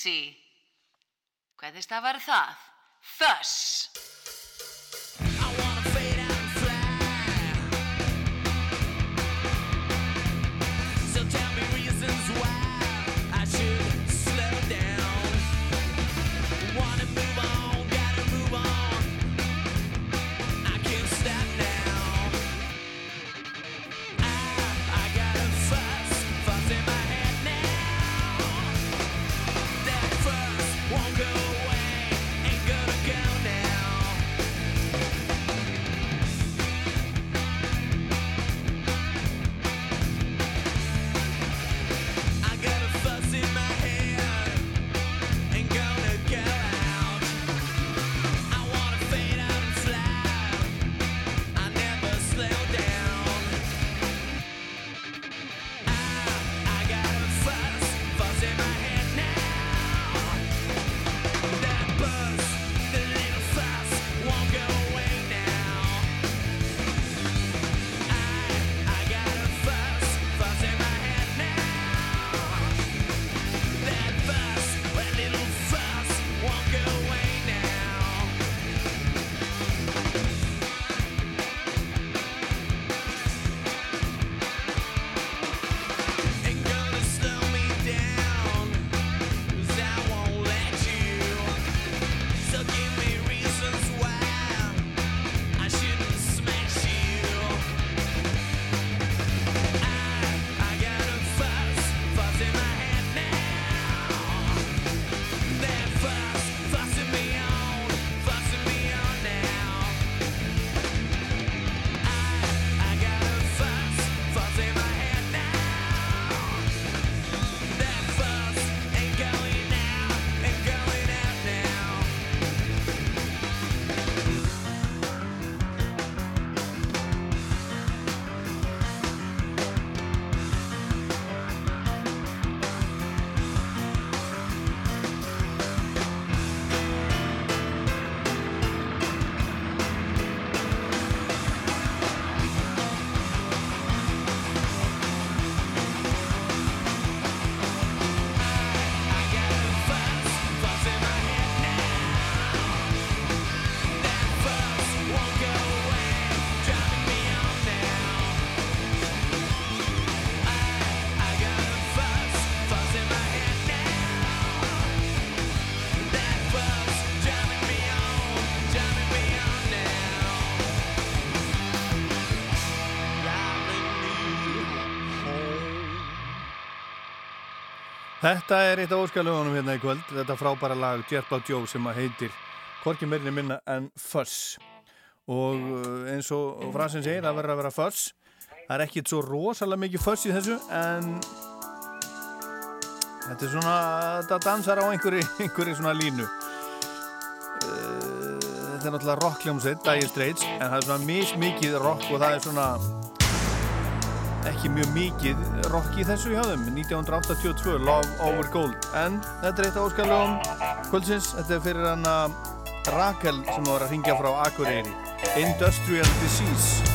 Bísi, hvernig stafar það? Þetta er eitt af óskalöfunum hérna í kvöld, þetta frábæra lag Jerpa Joe sem að heitir Korki myrni minna en Fuss og eh, eins og fransinn segir að verður að vera Fuss það er ekkit svo rosalega mikið Fuss í þessu en þetta er svona, þetta dansar á einhverju, einhverju svona línu. Eh, þetta er náttúrulega rockljómsveit, Dire Straits en það er svona mismikið rock og það er svona ekki mjög mikið rock í þessu hjá þeim. 1982, Love Over Gold. En þetta er eitt af óskalögum kvöldsins, þetta er fyrir hana Rakel sem var að ringja frá Akureyri. Industrial Disease.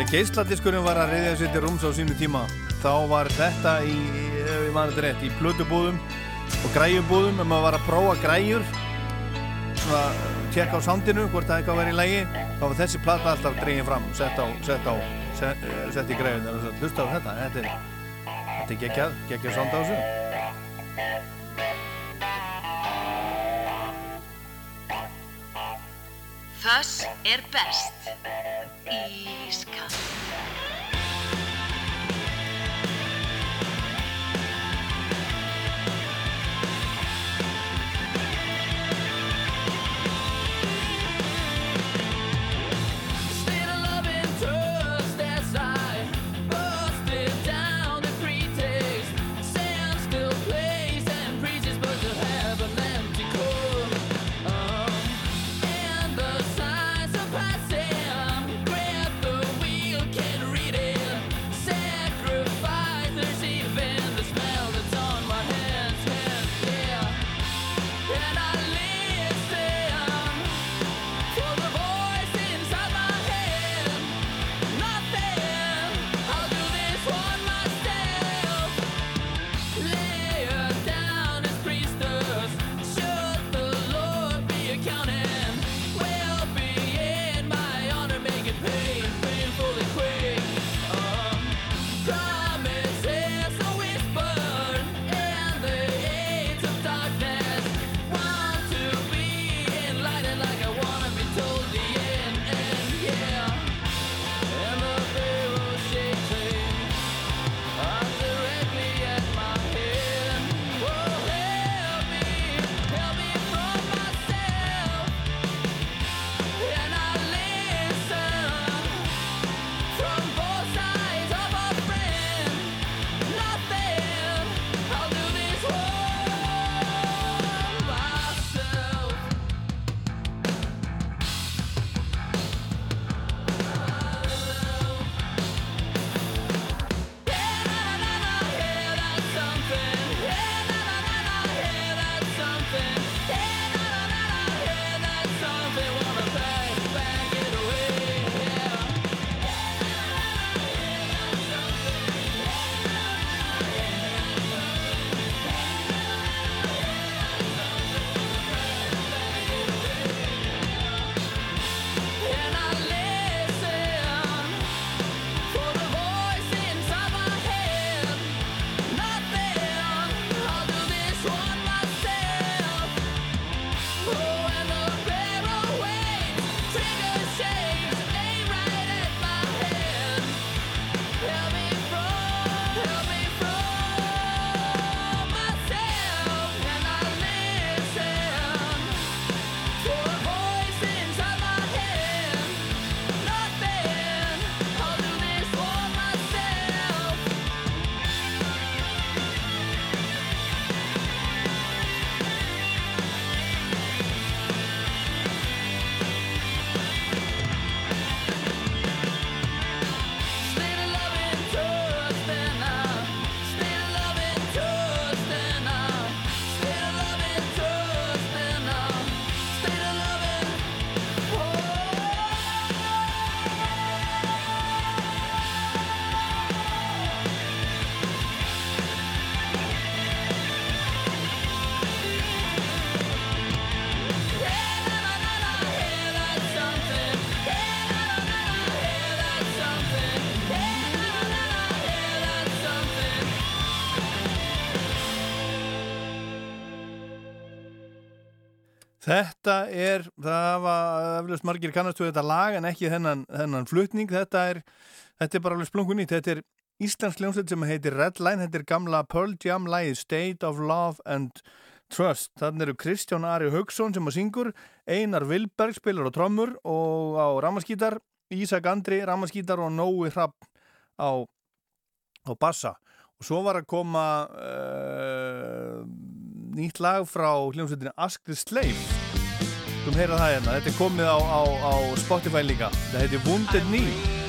Þegar geisladiskurinn var að reyðja sér til rúms á sínu tíma þá var þetta í, ég mani þetta rétt, í plötubúðum og græjubúðum ef maður var að prófa græjur svona tjekka á soundinu hvort það eitthvað var í lægi þá var þessi plata alltaf dregin fram sett á, sett á, sett, eh, sett í græjun hlusta á þetta, þetta er þetta er geggjað, geggjað sound á þessu Þess er best. Ískall. Þetta er, það var eflust margir kannastu þetta lag en ekki þennan, þennan flutning, þetta er þetta er bara alveg splungun nýtt, þetta er Íslands hljómsveit sem heitir Redline, þetta er gamla Pearl Jam lagið State of Love and Trust, þannig eru Kristján Ari Haugsson sem að syngur, Einar Vilberg spilar á trommur og á ramaskítar, Ísak Andri ramaskítar og Nói Hrapp á, á bassa. Og svo var að koma uh, nýtt lag frá hljómsveitinni Ask the Slave Þú heyra það hérna, þetta er komið á, á, á Spotify líka. Þetta heitir Wounded Knee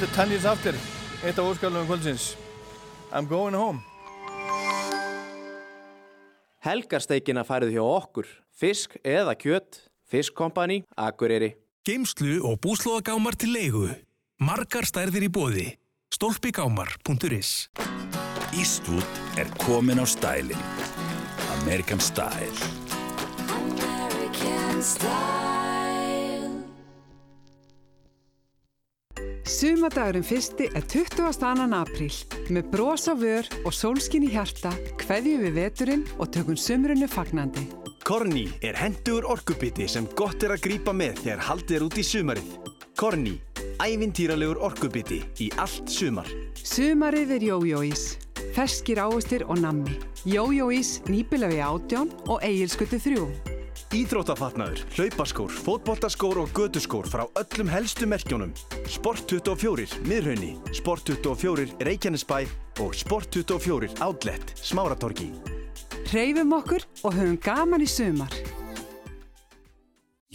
Þetta er Tannins After, eitt af óskalunum kvöldsins. I'm going home. Helgarsteikina færið hjá okkur. Fisk eða kjött. Fisk Company, Akureyri. Geimslu og búslóðagámar til leigu. Margar stærðir í bóði. Stólpigámar.is Eastwood er komin á stælinn. American Style. American style. Sumadagurinn fyrsti er 22. apríl. Með bros á vör og sólskin í hjarta kveðjum við veturinn og tökum sumrunu fagnandi. Korni er hendugur orkubiti sem gott er að grípa með þegar haldið er út í sumarið. Korni, ævintýralegur orkubiti í allt sumar. Sumarið er jójóís. Ferskir ávastir og nammi. Jójóís nýbilaði átján og eigilskutu þrjú. Íþróttafatnaður, hlaupaskór, fótboltaskór og göduskór frá öllum helstu merkjónum. Sport 24, Miðraunni, Sport 24, Reykjanesbæ og Sport 24, Outlet, Smáratorgi. Hreyfum okkur og höfum gaman í sumar.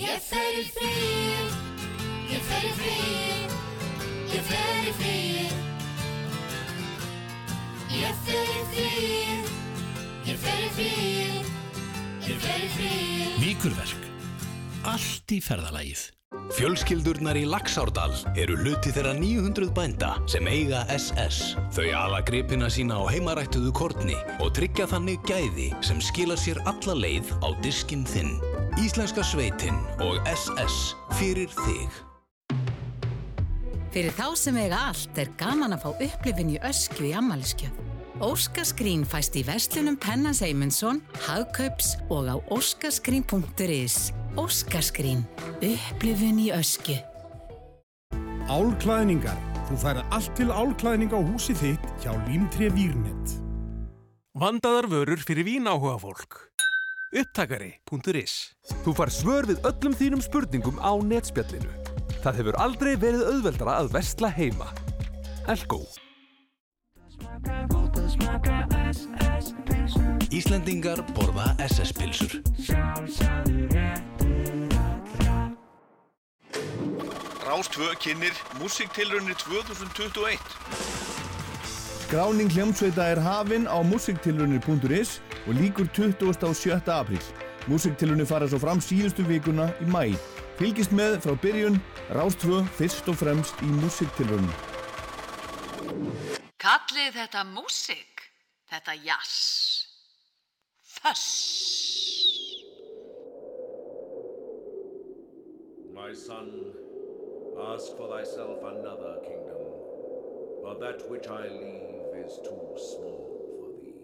Ég fer í fríið, ég fer í fríið, ég fer í fríið. Ég fer í fríið, ég fer í fríið, Víkurverk. Allt í ferðalagið. Fjölskyldurnar í Laxárdal eru hluti þeirra 900 bænda sem eiga SS. Þau ala gripina sína á heimarættuðu kortni og tryggja þannig gæði sem skila sér alla leið á diskin þinn. Íslenska sveitin og SS fyrir þig. Fyrir þá sem eiga allt er gaman að fá upplifin í öskju í ammaliskjöf. Óskaskrín fæst í verslunum Pennans Eymundsson, Hagkaups og á óskaskrín.is. Óskaskrín. Upplifin í öskju. Álklæðningar. Þú færð allt til álklæðning á húsi þitt hjá Límtré Výrnett. Vandaðar vörur fyrir vínáhuga fólk. Upptakari.is Þú far svör við öllum þínum spurningum á netspjallinu. Það hefur aldrei verið auðveldara að versla heima. Elko. Íslendingar borða SS-pilsur. Rástvö kynir Músiktilraunir 2021 Skráning hljómsveita er hafin á musiktilraunir.is og líkur 27. apríl. Músiktilraunir fara svo fram síðustu vikuna í mæ. Fylgist með frá byrjun, Rástvö fyrst og fremst í musiktilraunir. Kallið þetta músik, þetta jass. Föss. My son, ask for thyself another kingdom, for that which I leave is too small for thee.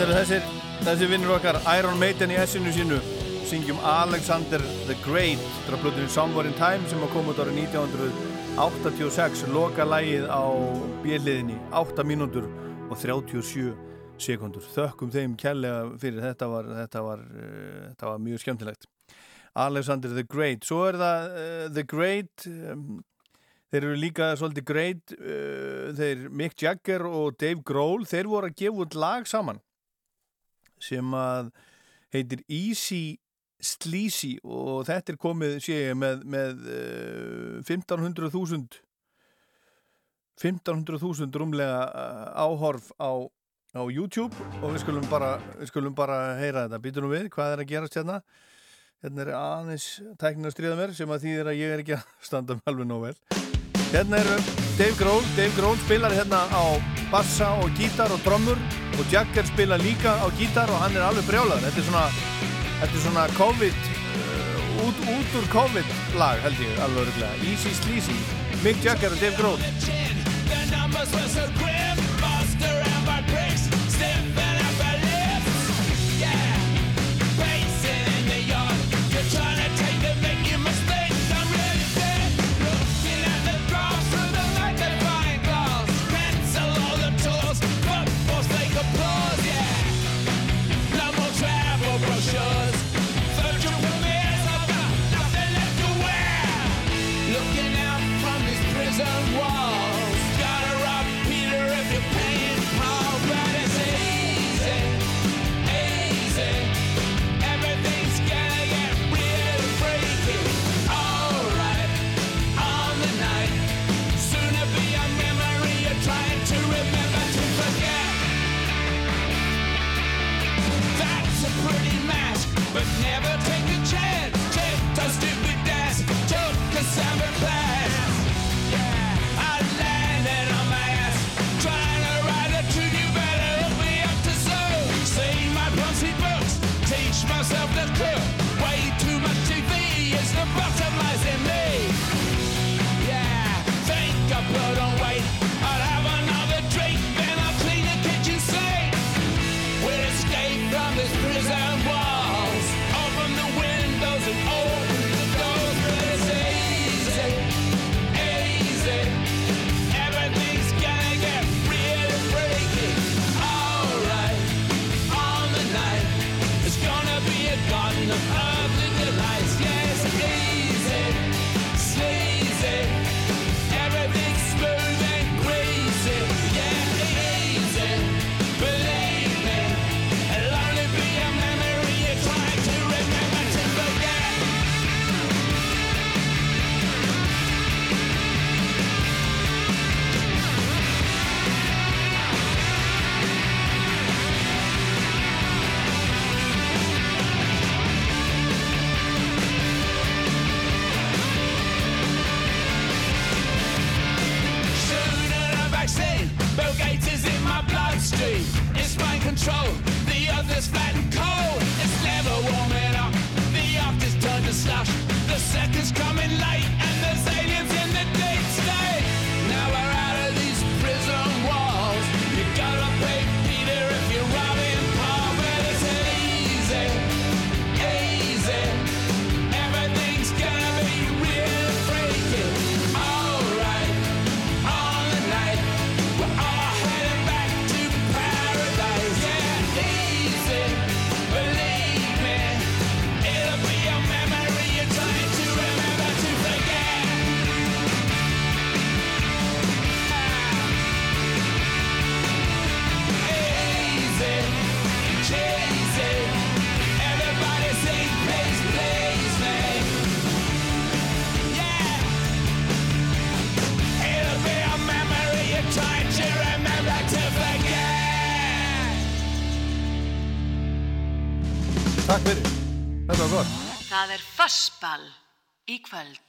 Hérna eru þessir, þessir vinnur okkar Iron Maiden í essinu sínu. Syngjum Alexander the Great þetta er blöðinu Somewhere in Time sem að koma út árið 1986 loka lægið á bjelliðinni 8 mínútur og 37 sekundur þökkum þeim kærlega fyrir þetta var, þetta var, uh, þetta var mjög skemmtilegt. Alexander the Great. Svo er það uh, The Great um, þeir eru líka svolítið great uh, þeir Mick Jagger og Dave Grohl þeir voru að gefa út lag saman sem að heitir Easy Sleazy og þetta er komið sé ég með, með uh, 1500.000 1500.000 rúmlega uh, áhorf á, á YouTube og við skulum bara, við skulum bara heyra þetta, býtum nú við, hvað er að gerast hérna? Hérna er aðeins tæknin að stríða mér sem að þýðir að ég er ekki að standa með alveg nóg vel hérna eru Dave Grohl. Dave Grohl spilar hérna á bassa og gítar og trommur og Jagger spila líka á gítar og hann er alveg brjálaður. Þetta er svona, þetta er svona COVID uh, út, út úr COVID lag held ég alveg öruglega Easy Sleazy, Mick Jagger og Dave Grohl put on í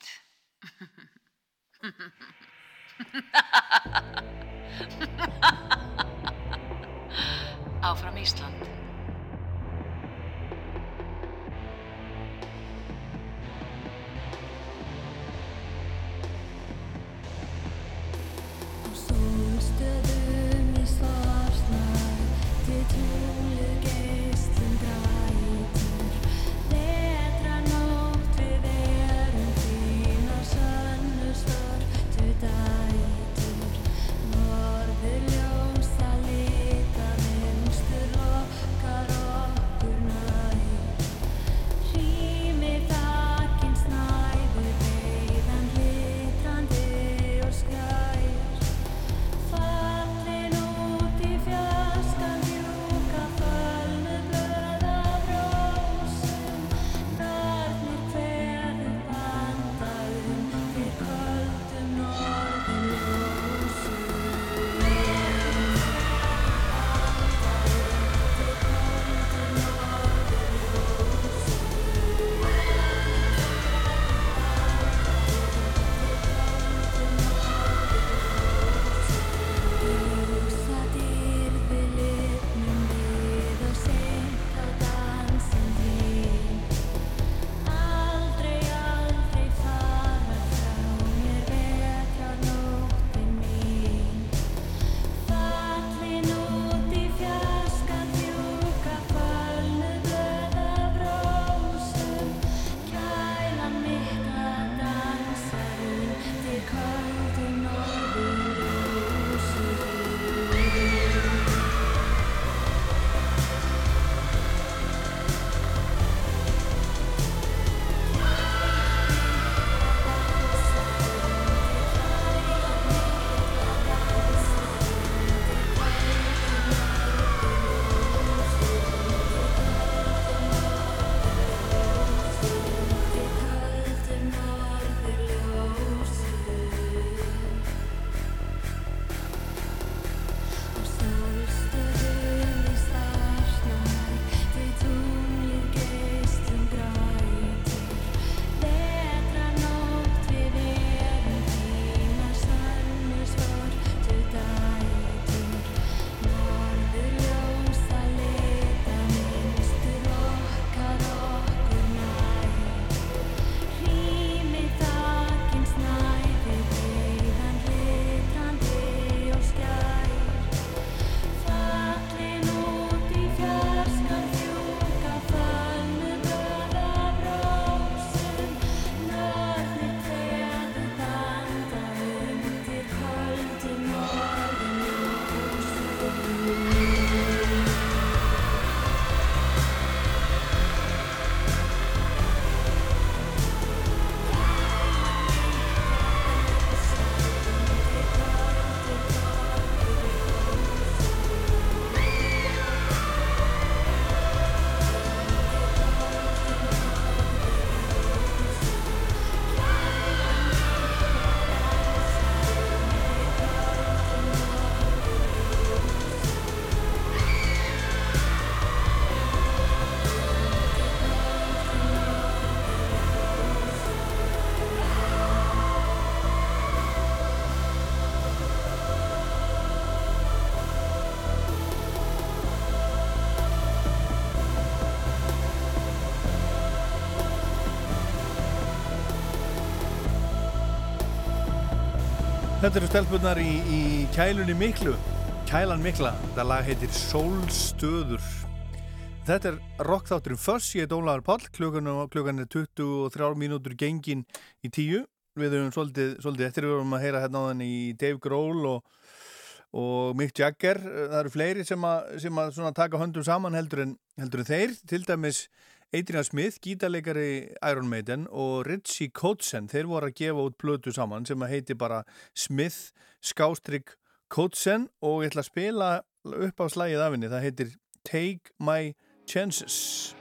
Þetta eru stelpunar í, í kælunni miklu. Kælan mikla, þetta lag heitir Sólstöður. Þetta er rockþátturinn Fuss, ég er Ólaður Páll. Klukkan, er 23 mínútur gengin í tíu. Við höfum svolítið, svolítið eftir. Við höfum að heyra hérna á þenni í Dave Grohl og, og Mick Jagger. Það eru fleiri sem að, sem að taka höndum saman heldur en, heldur en þeir. Til dæmis Adrian Smith, gítarleikari Iron Maiden og Richie Kotzen, þeir voru að gefa út blötu saman sem að heiti bara Smith Skástrygg Kotzen og ég ætla að spila upp á slægið af henni, það heitir Take My Chances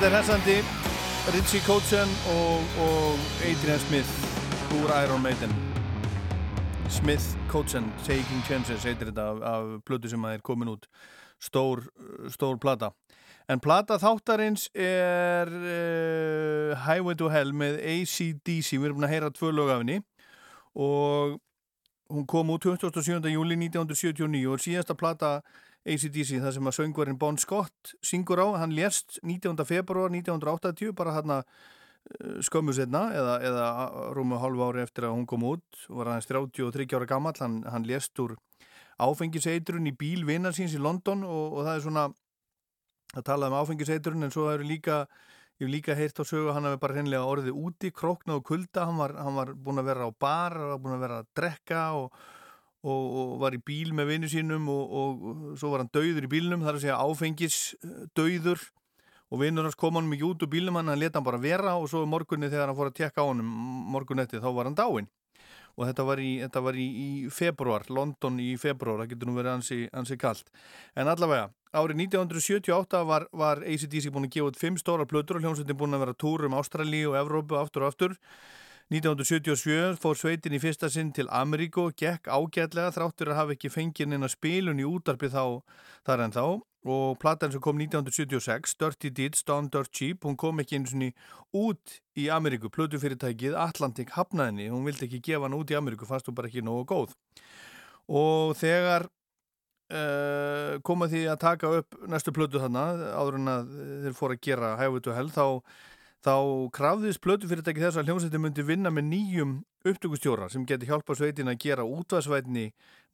Þetta er hessandi Richie Kotzen og, og Adrian Smith. Úr Iron Maiden. Smith Kotzen Taking Chances heitir þetta af, af plötu sem er komin út. Stór, stór plata. En plata þáttarins er uh, Highway to Hell með ACDC við erum búin að heyra tvö lög af henni. Og hún kom út 27. júli 1979 og síðasta plata ACDC þar sem að söngvarinn Bon Scott syngur á, hann lést 19. februar 1980 bara hann skömmu setna eða, eða rúmu hálfu ári eftir að hún kom út. Var hann 33 ára gammal hann, hann lést úr áfengiseitrun í bíl vinnar síns í London og, og það er svona að tala um áfengiseitrun en svo eru líka ég hef líka heyrt á sögu hann hafi bara hreinlega orðið úti, kroknað og kulda. Hann var, hann var búin að vera á bar hann var búin að vera að drekka og og, og var í bíl með vinnu sínum og, og svo var hann dauður í bílnum þar að segja áfengis dauður. Og vinnur hans kom hann mikið út úr bílnum hann leta hann bara vera og svo morgunni þegar hann fór að tekka á hann morgunetti þá var hann dáinn. Og þetta var í, þetta var í, í februar, London í februar það getur nú verið ansi, ansi kallt en allavega, árið 1978 var, var ACDC búin að gefa út fimm stóra plötur og hljómsveitin búin að vera túr um Ástrali og Evrópu aftur og aftur 1977 fór sveitin í fyrsta sinn til Ameríku, gekk ágætlega þráttur að hafa ekki fengið neina spilun í útarpi þá þar en þá og platan sem kom 1976, Dirty Deeds, Don Dirt Cheap, hún kom ekki eins og út í Ameríku, plötufyrirtækið Atlantic hafnaðinni, hún vildi ekki gefa hann út í Ameríku, fannst hún bara ekki nógu góð. Og þegar uh, koma því að taka upp næstu plötu þannig, áður en að þeir fór að gera to Hell, þá þá krafðist plötufyrirtæki þess að hljómsveitin myndi vinna með nýjum upptökustjóra sem geti hjálpa sveitin að gera útvarsvætni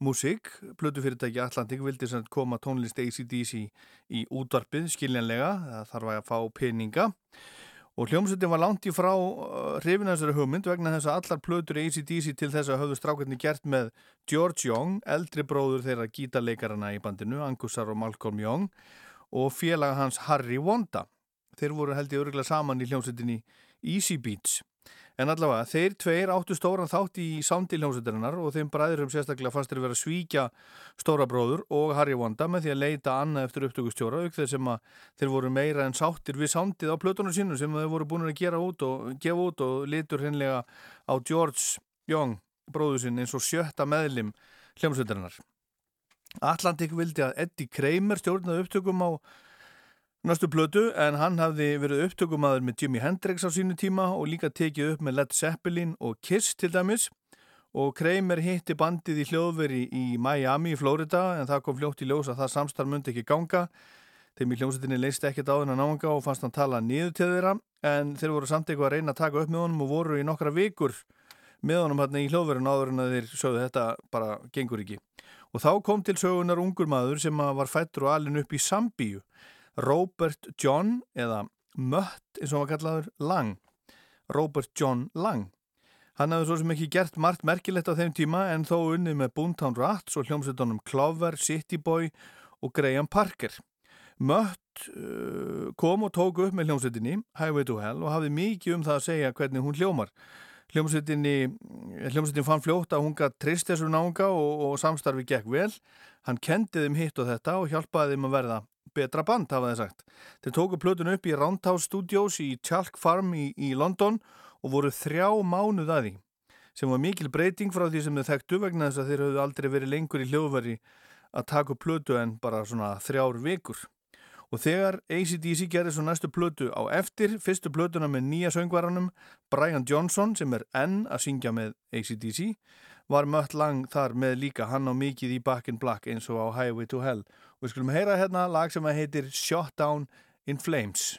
músík. Plötufyrirtæki Atlantik vildi koma tónlist ACDC í útvarpið skiljanlega, það þarf að fá peninga og hljómsveitin var langt í frá hrifin þessari hugmynd vegna þess að allar plötur ACDC til þess að höfðu strákarnir gert með George Young, eldri bróður þeirra gítarleikarana í bandinu, Angusar og Malcolm Young og félaga hans Harry Wanda þeir voru held ég öruglega saman í hljómsveitinni Easy Beats. En allavega þeir tveir áttu stóran þátt í sándi hljómsveitirinnar og þeim bræðurum sérstaklega fannst þeir vera að svíkja stóra bróður og Harry Wanda með því að leita annað eftir upptökustjóra auk þeir sem að þeir voru meira en sáttir við sándið á plötunum sínum sem þeir voru búin að gera út og gefa út og litur hennilega á George Young bróður sinn eins og sjötta meðlim hljómsveitirinnar Atlantik vildi að Eddie Kramer stjórnaði upptökum á næstu plötu en hann hafði verið upptökumadur með Jimi Hendrix á sínu tíma og líka tekið upp með Led Zeppelin og Kiss til dæmis. Og Kramer hitti bandið í hljóðveri í Miami í Florida en það kom fljótt í ljós að það samstarf myndi ekki ganga. Þeim í hljómsettinni leist ekkert á þennan ánga og fannst hann tala niður til þeirra en þeir voru samt eitthvað að reyna að taka upp með honum og voru í nokkra vikur með honum hérna í hljóðverun áður en þeir sögðu þetta bara gengur ekki. Og þá kom til sögunar ungur maður sem var fættur og alin upp í Sambíu Robert John eða Mött eins og hann var kallaður Lang Robert John Lang Hann hafði svo sem ekki gert margt merkilegt á þeim tíma en þó unnið með Boomtown Rats og hljómsveitunum Clover, City Boy og Graham Parker. Mött uh, kom og tók upp með hljómsveitinni Highway to Hell og hafði mikið um það að segja hvernig hún hljómar. Hljómsveitinni fann fljótt að hún gætt trist þessu náunga og, og samstarfi gekk vel. Hann kendi þeim hitt og þetta og hjálpaði þeim að verða betra band hafa þeir sagt. Þeir tóku plötun upp í Roundhouse Studios í Chalk Farm í, í London og voru þrjá mánuð að því sem var mikil breyting frá því sem þeir þekktu vegna þess að þeir höfðu aldrei verið lengur í hljóðveri að taka plötu en bara svona þrjár vikur. Og þegar ACDC gerði svo næstu plötu á eftir, fyrstu plötuna með nýja söngvaranum, Brian Johnson sem er enn að syngja með ACDC, var mött lang þar með líka hann á mikið í Back in Black eins og á Highway to Hell. Og við skulum heyra hérna lag sem heitir Shot Down in Flames.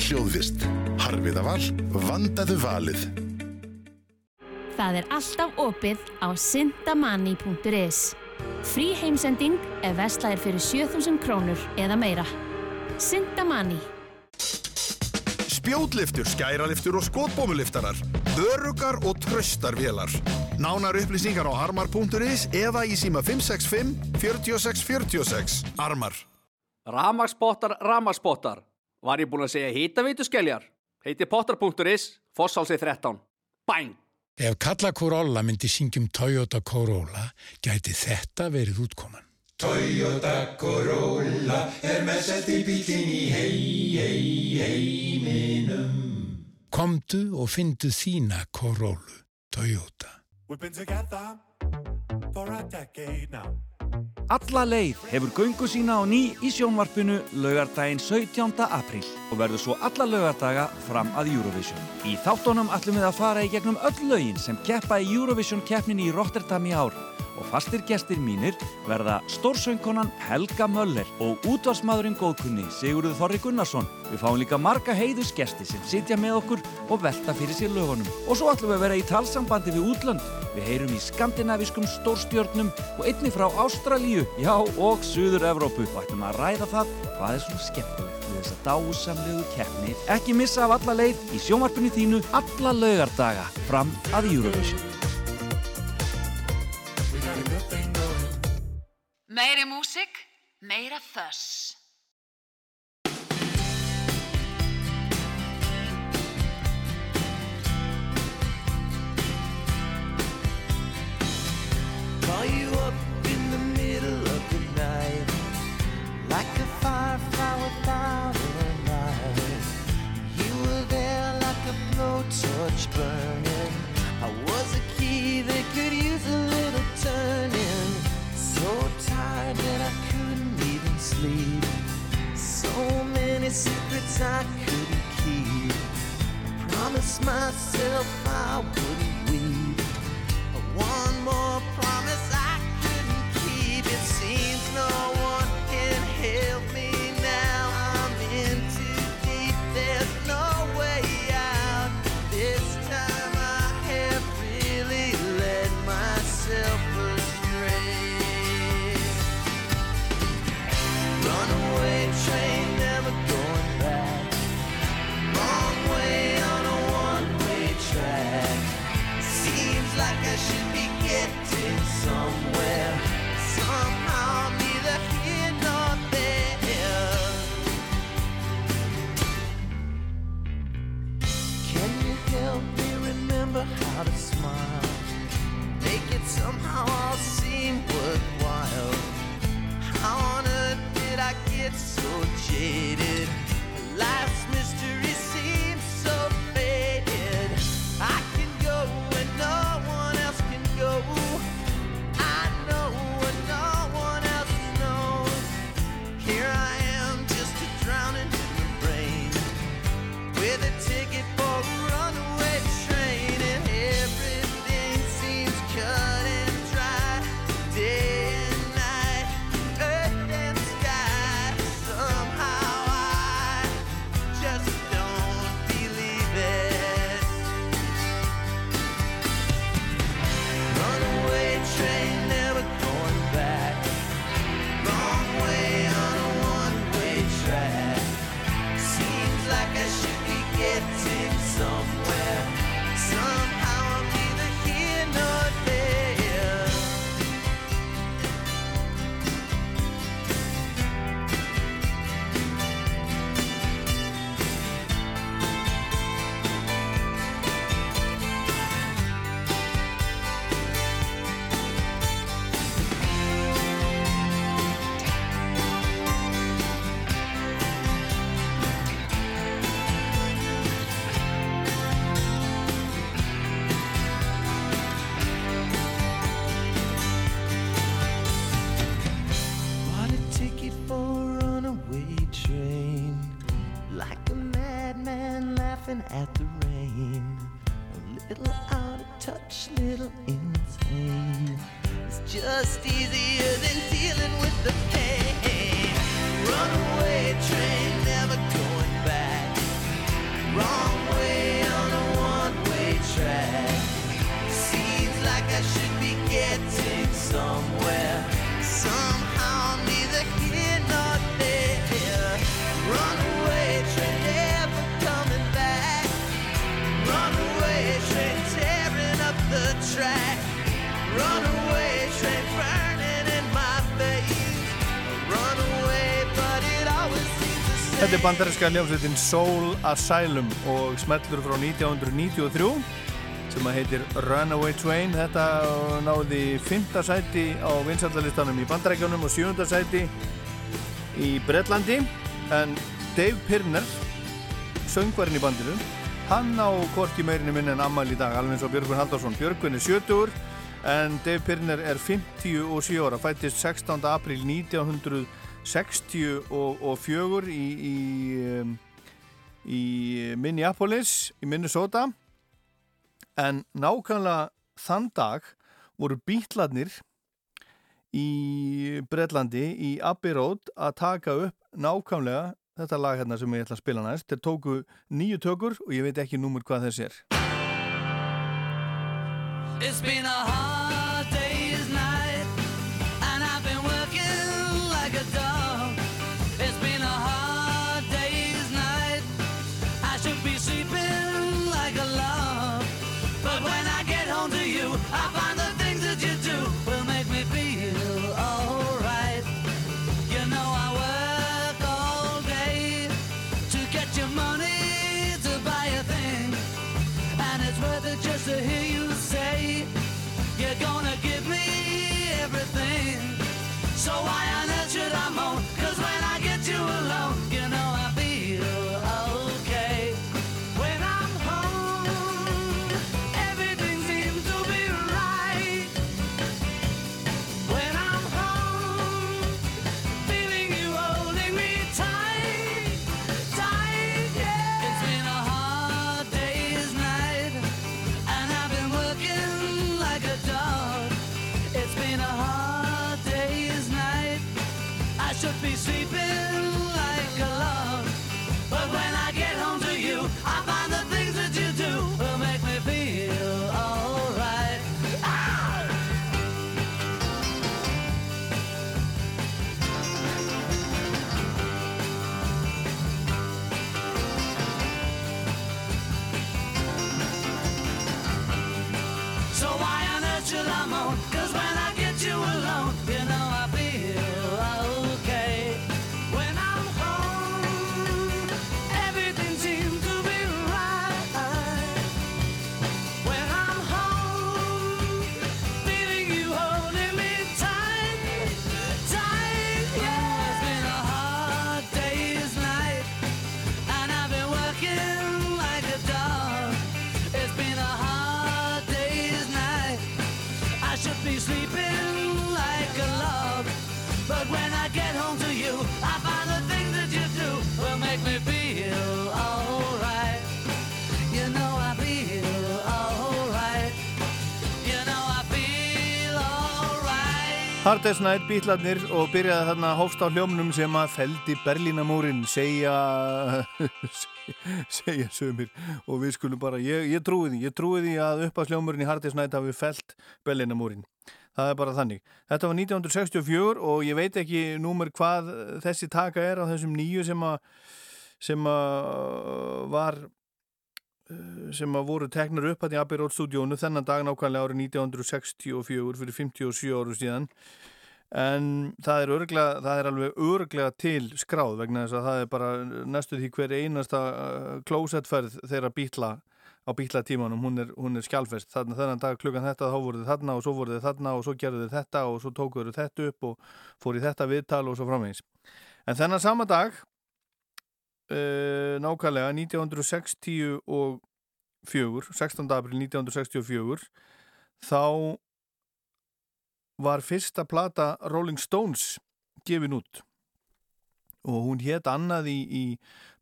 Veitir betri hljóðvist. Harfiðaval, vandaðu valið. Það er alltaf opið á syndamani.is. Frí heimsending ef vestlæðir fyrir 7000 krónur eða meira. Syndamani. Spjótliftur, skæraliftur og skotbómuliftarar. Örugar og tröstar vélar. Nánar upplýsingar á armar.is eða í síma 565 46 46. Armar. Ramagsbottar, ramagsbottar. Var ég búinn að segja hýtaveitu skeljar? Heiti potter.is, Fossálsið 13. Bang! Ef Kalla Corolla myndi syngjum Toyota Corolla, gæti þetta verið útkoman. Toyota Corolla er með selti bílinn í hei, hei, heiminum. Komdu og fyndu þína Corollu, Toyota. We've been together for a decade now. Alla leið hefur göngu sína á ný í sjónvarpinu laugardaginn 17. apríl og verður svo alla laugardaga fram að Eurovision. Í þáttunum ætlum við að fara í gegnum öll lögin sem keppa í Eurovision keppnin í Rotterdam í ár og fastir gestir mínir verða stórsöngkonan Helga Möller og útvarsmaðurinn góðkunni Sigurður Þorri Gunnarsson. Við fáum líka marga heiðusgesti sem sitja með okkur og velta fyrir sér lögunum. Og svo ætlum við að vera í talsambandi við útlönd. Við heyrum í skandinaviskum stórstjörnum og einni frá Ástralíu, já og Suður Evrópu og ætlum að ræða það hvað er svona skemmtilegt við þessa dásamlegu keppni. Ekki missa af alla leið í sjónvarpinu þínu alla laugardaga fram að Eurovision. Meiri músik, meira þöss. Secrets I couldn't keep? I promised myself I wouldn't weep. One more promise somehow all seem worthwhile. How on earth did I get so jaded? track, runaway train burning in my face, runaway but it always seems the same. Þetta er bandarinska hljómsveitin Soul Asylum og smellur frá 1993 sem að heitir Runaway Train. Þetta náði 5. sæti á vinsallalistanum í bandarækjunum og 7. sæti í Breitlandi en Dave Pirner, söngvarinn í bandinu, hann á korki meirinu minn en Amal í dag, alveg eins og Björgvin Haldarsson. Björgvin er 70 en Dave Pirner er 57 ára, fættist 16. april 1964 í, í, um, í Minneapolis, í Minnesota en nákvæmlega þann dag voru bítlarnir í Breitlandi í Abbey Road að taka upp nákvæmlega þetta lag hérna sem ég ætla að spila næst þeir tóku nýju tökur og ég veit ekki númur hvað þessi er. It's been a hard alright. Hard Day's Night, bítlarnir og byrjaði þarna hófst á hljómnum sem að feldi Berlínamúrin segja segja sömur og við skulum bara, ég, ég trúi því ég trúi því að upp að hljómurinn í Hard Day's Night hafi felt Berlínamúrin það er bara þannig. Þetta var 1964 og ég veit ekki númer hvað þessi taka er á þessum nýju sem að sem að var sem að voru teknar upp að í Abbey Road stúdíónu þennan dag nákvæmlega árið 1964 fyrir 57 áru síðan. En það er, örglega, það er alveg örglega til skráð vegna þess að það er bara næstu því hver einasta klósettferð þeirra bítla á bítla tímanum, hún er, hún er skjálfest. Þannig að þennan dag klukkan þetta þá voru þið þarna og svo voru þið þarna og svo gerðu þið þetta og svo tókuðu þetta upp og fór í þetta viðtal og svo framvegis. En þennan sama dag uh, nákvæmlega 1964 16. april 1964 þá var fyrsta plata Rolling Stones gefin út og hún hétt annað í, í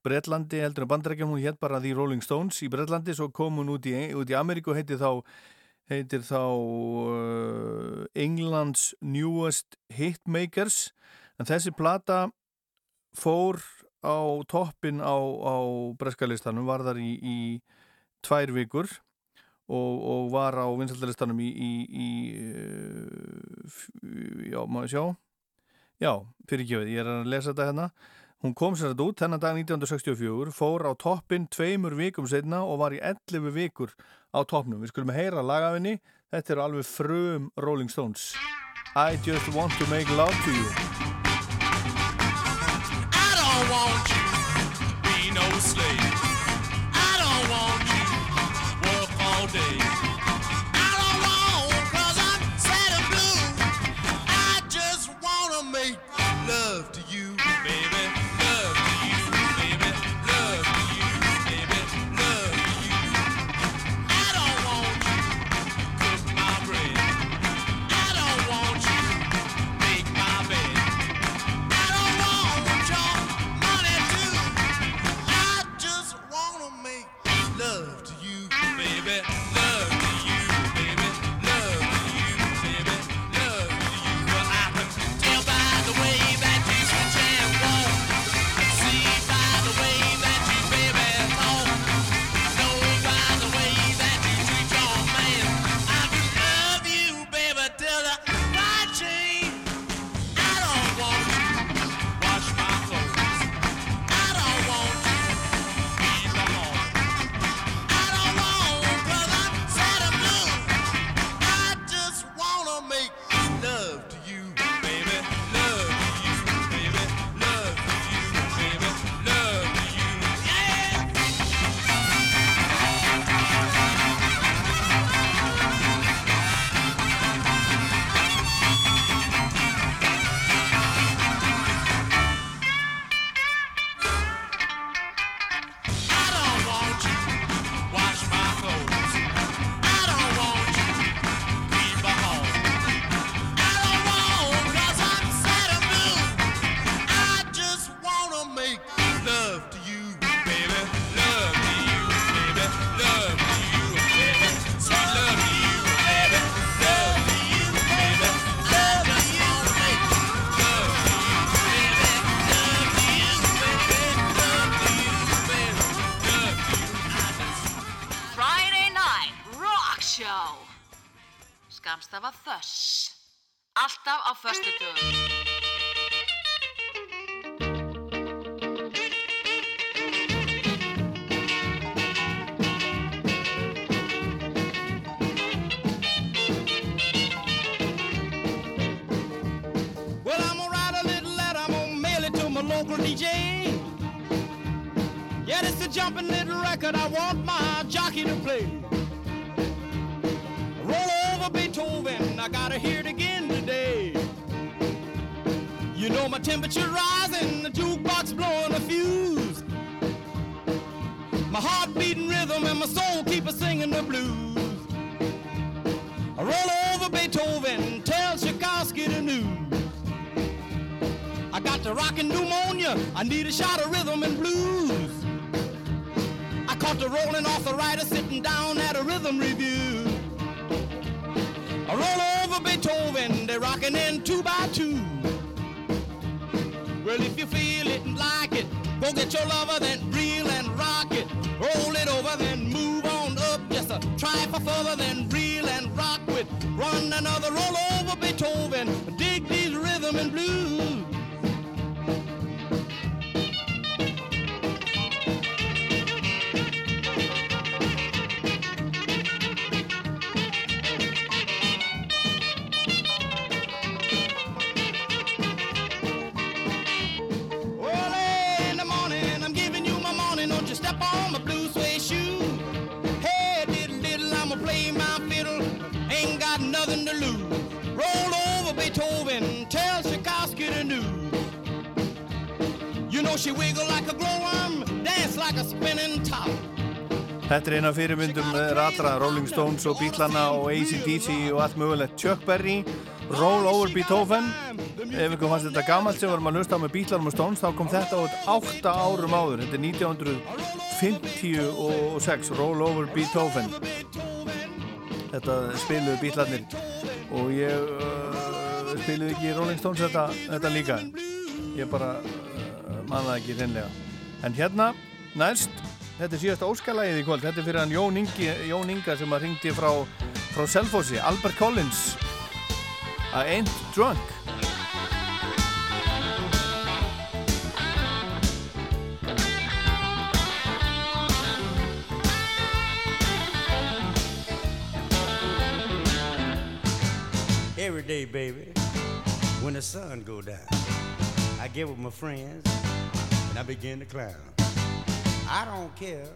Bretlandi heldur en bandarækjum, hún hétt bara The Rolling Stones í Bretlandi, svo kom hún út í, út í Ameríku og heitir þá heitir þá uh, Englands Newest Hitmakers en þessi plata fór á toppin á, á breskalistanum, var þar í, í tvær vikur og, og var á vinsaldalistanum í, í, í uh, já, maður sjá? Já, fyrir ekki við, ég er að lesa þetta hérna. Hún kom sér þetta út þennan dag 1964 fór á toppin tveimur vikum setna og var í 11 vikur á toppnum, við skulum heyra lagafinni þetta er alveg frum Rolling Stones. I just want to make love to you Þetta er eina fyrirmyndum eh, ratra, Rolling Stones og Bílana og ACDC og allt mögulegt. Chuck Berry, Roll Over Beethoven. Ef einhvern fannst þetta gammalt sem varum að lusta á með Bílanum og Stones þá kom þetta út 8 árum áður. Þetta er 1956, Roll Over Beethoven. Þetta spiluðu Bílanir og ég uh, spiluðu ekki Rolling Stones þetta, þetta líka. Ég bara eh, uh, mannaði ekki reynlega. En hérna, næst... Þetta er síðast óskalægið í kvöld. Þetta er fyrir hann Jón, Ingi, Jón Inga sem að ringdi frá, frá Selfossi, Albert Collins. I ain't drunk. Every day, baby, when the sun go down, I get with my friends and I begin to clown. I don't care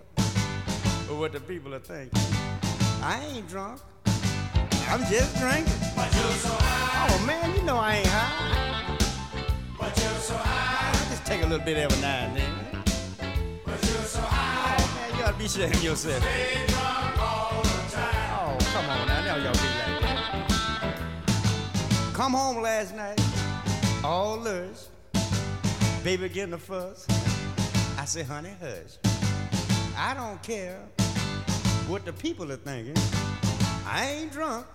what the people are thinking. I ain't drunk. I'm just drinking. But you're so high. Oh man, you know I ain't high. But you're so high. I just take a little bit every now and then. But you're so high. Oh man, you gotta be ashamed yourself. Stay drunk all the time. Oh, come on now, now y'all be like that. Come home last night, all lush. Baby getting a fuss. I say, honey, hush. I don't care what the people are thinking. I ain't drunk.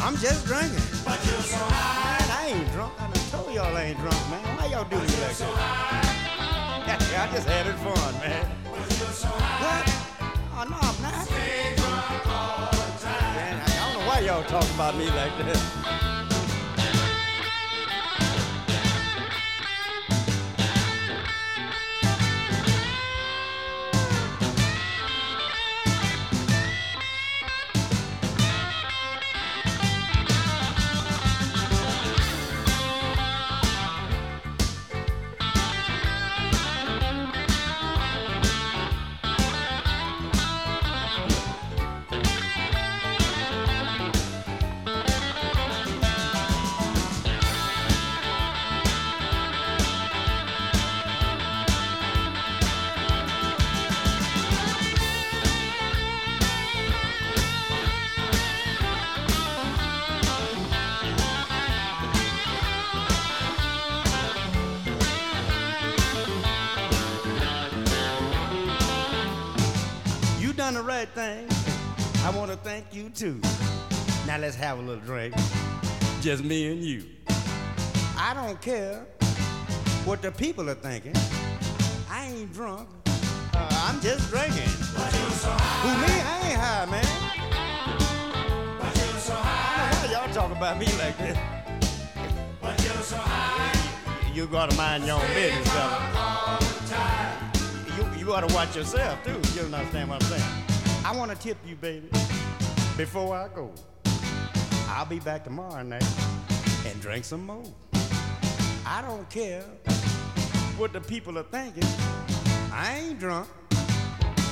I'm just drinking. But you're so high. I ain't drunk. I done told y'all I ain't drunk, man. Why y'all do me like so that? I just had it fun, man. But you're so high. What? Oh, no, I'm not. Man, I don't know why y'all talk about me like that. Thank you too. Now let's have a little drink. Just me and you. I don't care what the people are thinking. I ain't drunk. Uh, I'm just drinking. Who me? I ain't high, man. Why y'all talk about me like that? You gotta mind your own business, fella. You, you ought to watch yourself too. You don't understand what I'm saying. I want to tip you, baby, before I go. I'll be back tomorrow night and drink some more. I don't care what the people are thinking. I ain't drunk.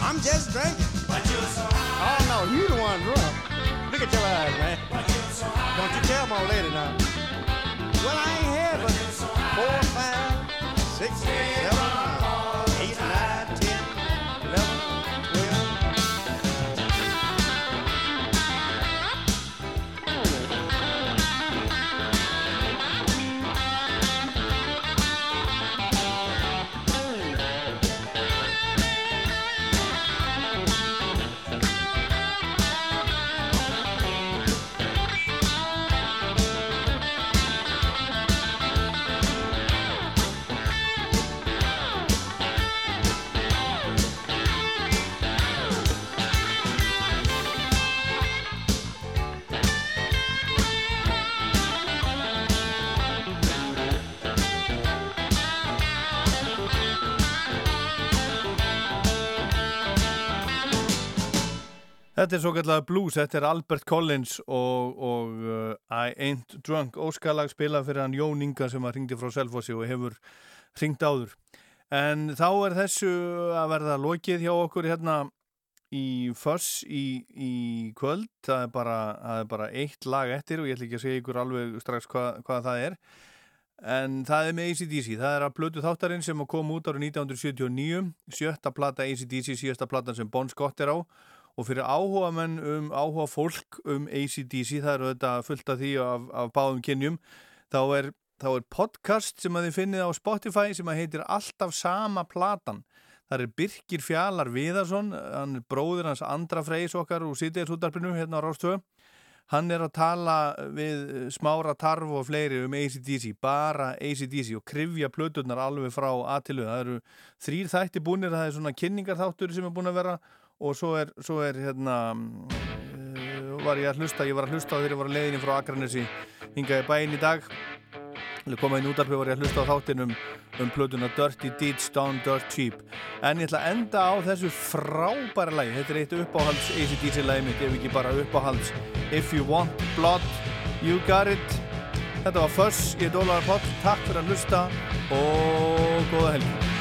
I'm just drinking. But you're so oh, high. Oh no, you the one drunk. Look at your eyes, man. But you're so high. Don't you tell my lady now. Well, I ain't had but four, five, six, seven, Þetta er svo kallega blues, þetta er Albert Collins og, og uh, I Ain't Drunk óskalag spilað fyrir hann Jón Inga sem að ringdi frá Selfossi og hefur ringt áður. En þá er þessu að verða lokið hjá okkur hérna í Fuss í, í kvöld. Það er, bara, það er bara eitt lag eftir og ég ætla ekki að segja ykkur alveg strax hvað, hvað það er. En það er með ACDC, það er að blötu þáttarinn sem kom út árið 1979, sjötta plata ACDC, síðasta platan sem Bon Scott er á og fyrir áhuga menn um áhuga fólk um ACDC, það eru þetta fullt af því af, af báðum kynjum, þá er, þá er podcast sem að þið finnið á Spotify sem að heitir Alltaf sama platan. Það er Birkir Fjalar Viðarsson, hann er bróður hans Andra Freys okkar úr Sýtiðarsútarpinu hérna á Rástöðu. Hann er að tala við smára tarf og fleiri um ACDC, bara ACDC og krifja plöturnar alveg frá aðtilu. Það eru þrýr þætti búinir, það er svona kynningarþáttur sem er búin að vera og svo er, svo er hérna, uh, var ég að hlusta, ég var að hlusta þegar ég var að leiðinni frá Akranesi hingaði bæinn í dag. Komaði inn útarpi var ég að hlusta á þáttin um, plötuna Dirty Deeds Down Dirt Cheap. En ég ætla að enda á þessu frábæra lagi. Þetta er eitt uppáhalds ACDC lagi mitt, ef ekki bara uppáhalds If You Want Blood, You Got It. Þetta var Fuss, ég er Dólar Pott. Takk fyrir að hlusta og góða helgi.